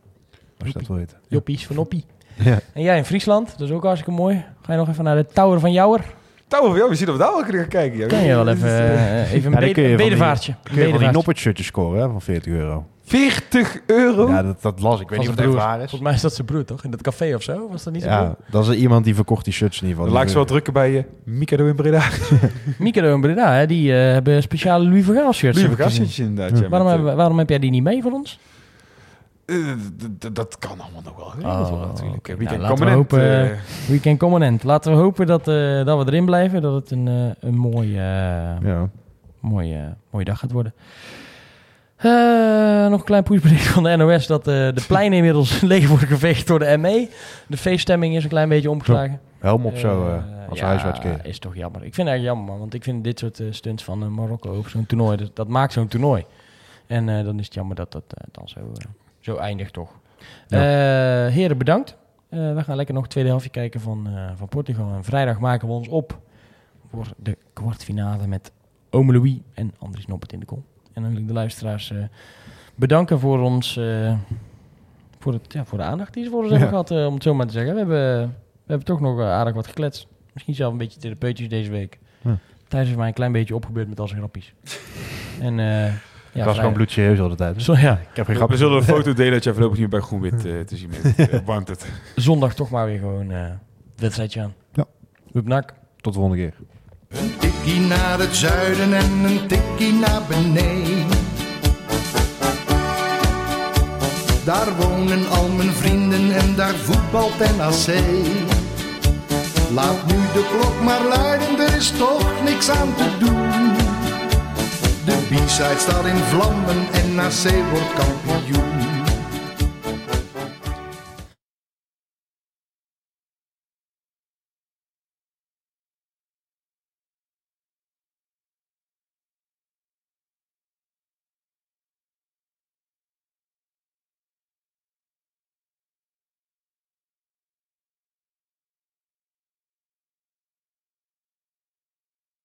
Als je dat wil weten. Joppies van Oppie. Ja. En jij in Friesland, dat is ook hartstikke mooi. Ga je nog even naar de Tower van Jouwer? Touw, ja, we zien of we daar wel kunnen gaan kijken. Ja. Kan je wel even, eh, even Ja, een, dan kun je bede- van die- bedevaartje. Kun je van die Bedevaartje. noppertshirtjes scoren hè, van 40 euro? 40 euro? Ja, dat, dat las ik. Ik weet Van niet of het echt waar is. Volgens mij is dat zijn broer, toch? In dat café of zo? Was dat niet zo? Ja, dat is iemand die verkocht die shirts in ieder Dan geval. laat ik ze wel drukken bij je. Mikado in Breda. (laughs) Mikado en Breda, hè, die eh, hebben speciale Louis van Gaal shirts. Heb ik gezien. gastjes inderdaad. Ja, Waarom, met, hebben- waarom heb jij die niet mee voor ons? Eh, eh, dat kan allemaal nog wel. geregeld worden Oh, natuurlijk. oké. Weekend Nou, laten we hopen, eh, Weekend. Laten we hopen dat, eh, dat we erin blijven. Dat het een, eh, een mooie, eh, Ja. mooie, mooie dag gaat worden. Eh, nog een klein pushbericht van de NOS dat eh, de pleinen inmiddels (laughs) leeg worden geveegd door de ME. De feeststemming is een klein beetje omgeslagen. Helm op zo Eh, eh, als ja, is toch jammer. Ik vind het eigenlijk jammer, man, want ik vind dit soort eh, stunts van eh, Marokko op zo'n toernooi, dat, dat maakt zo'n toernooi. En eh, dan is het jammer dat dat eh, dan zo, eh, zo eindigt, toch. Ja. Eh, heren, bedankt. Eh, we gaan lekker nog het tweede helftje kijken van, eh, van Portugal. En vrijdag maken we ons op voor de kwartfinale met Ome Louis en Andries Noppert in de kom. En dan wil ik de luisteraars bedanken voor ons... voor, het, ja, voor de aandacht die ze voor ons Ja. hebben gehad, eh, om het zo maar te zeggen. We hebben, we hebben toch nog aardig wat gekletst. Misschien zelf een beetje therapeutisch deze week. Thijs heeft mij een klein beetje opgebeurd met al zijn grappies. (laughs) En ja, was gewoon bloedserieus al de tijd. Zo, ja, Ik heb geen We grap. zullen een (laughs) foto delen dat jij voorlopig niet bij Groen-Wit eh, te zien bent. Uh, (laughs) warmt het. zondag toch maar weer gewoon eh wedstrijdje aan. Ja. Hup. Tot de volgende keer. Een tikkie naar het zuiden en een tikkie naar beneden. Daar wonen al mijn vrienden en daar voetbalt NAC. Laat nu de klok maar luiden, er is toch niks aan te doen. De B-side staat in vlammen en NAC wordt kampioen.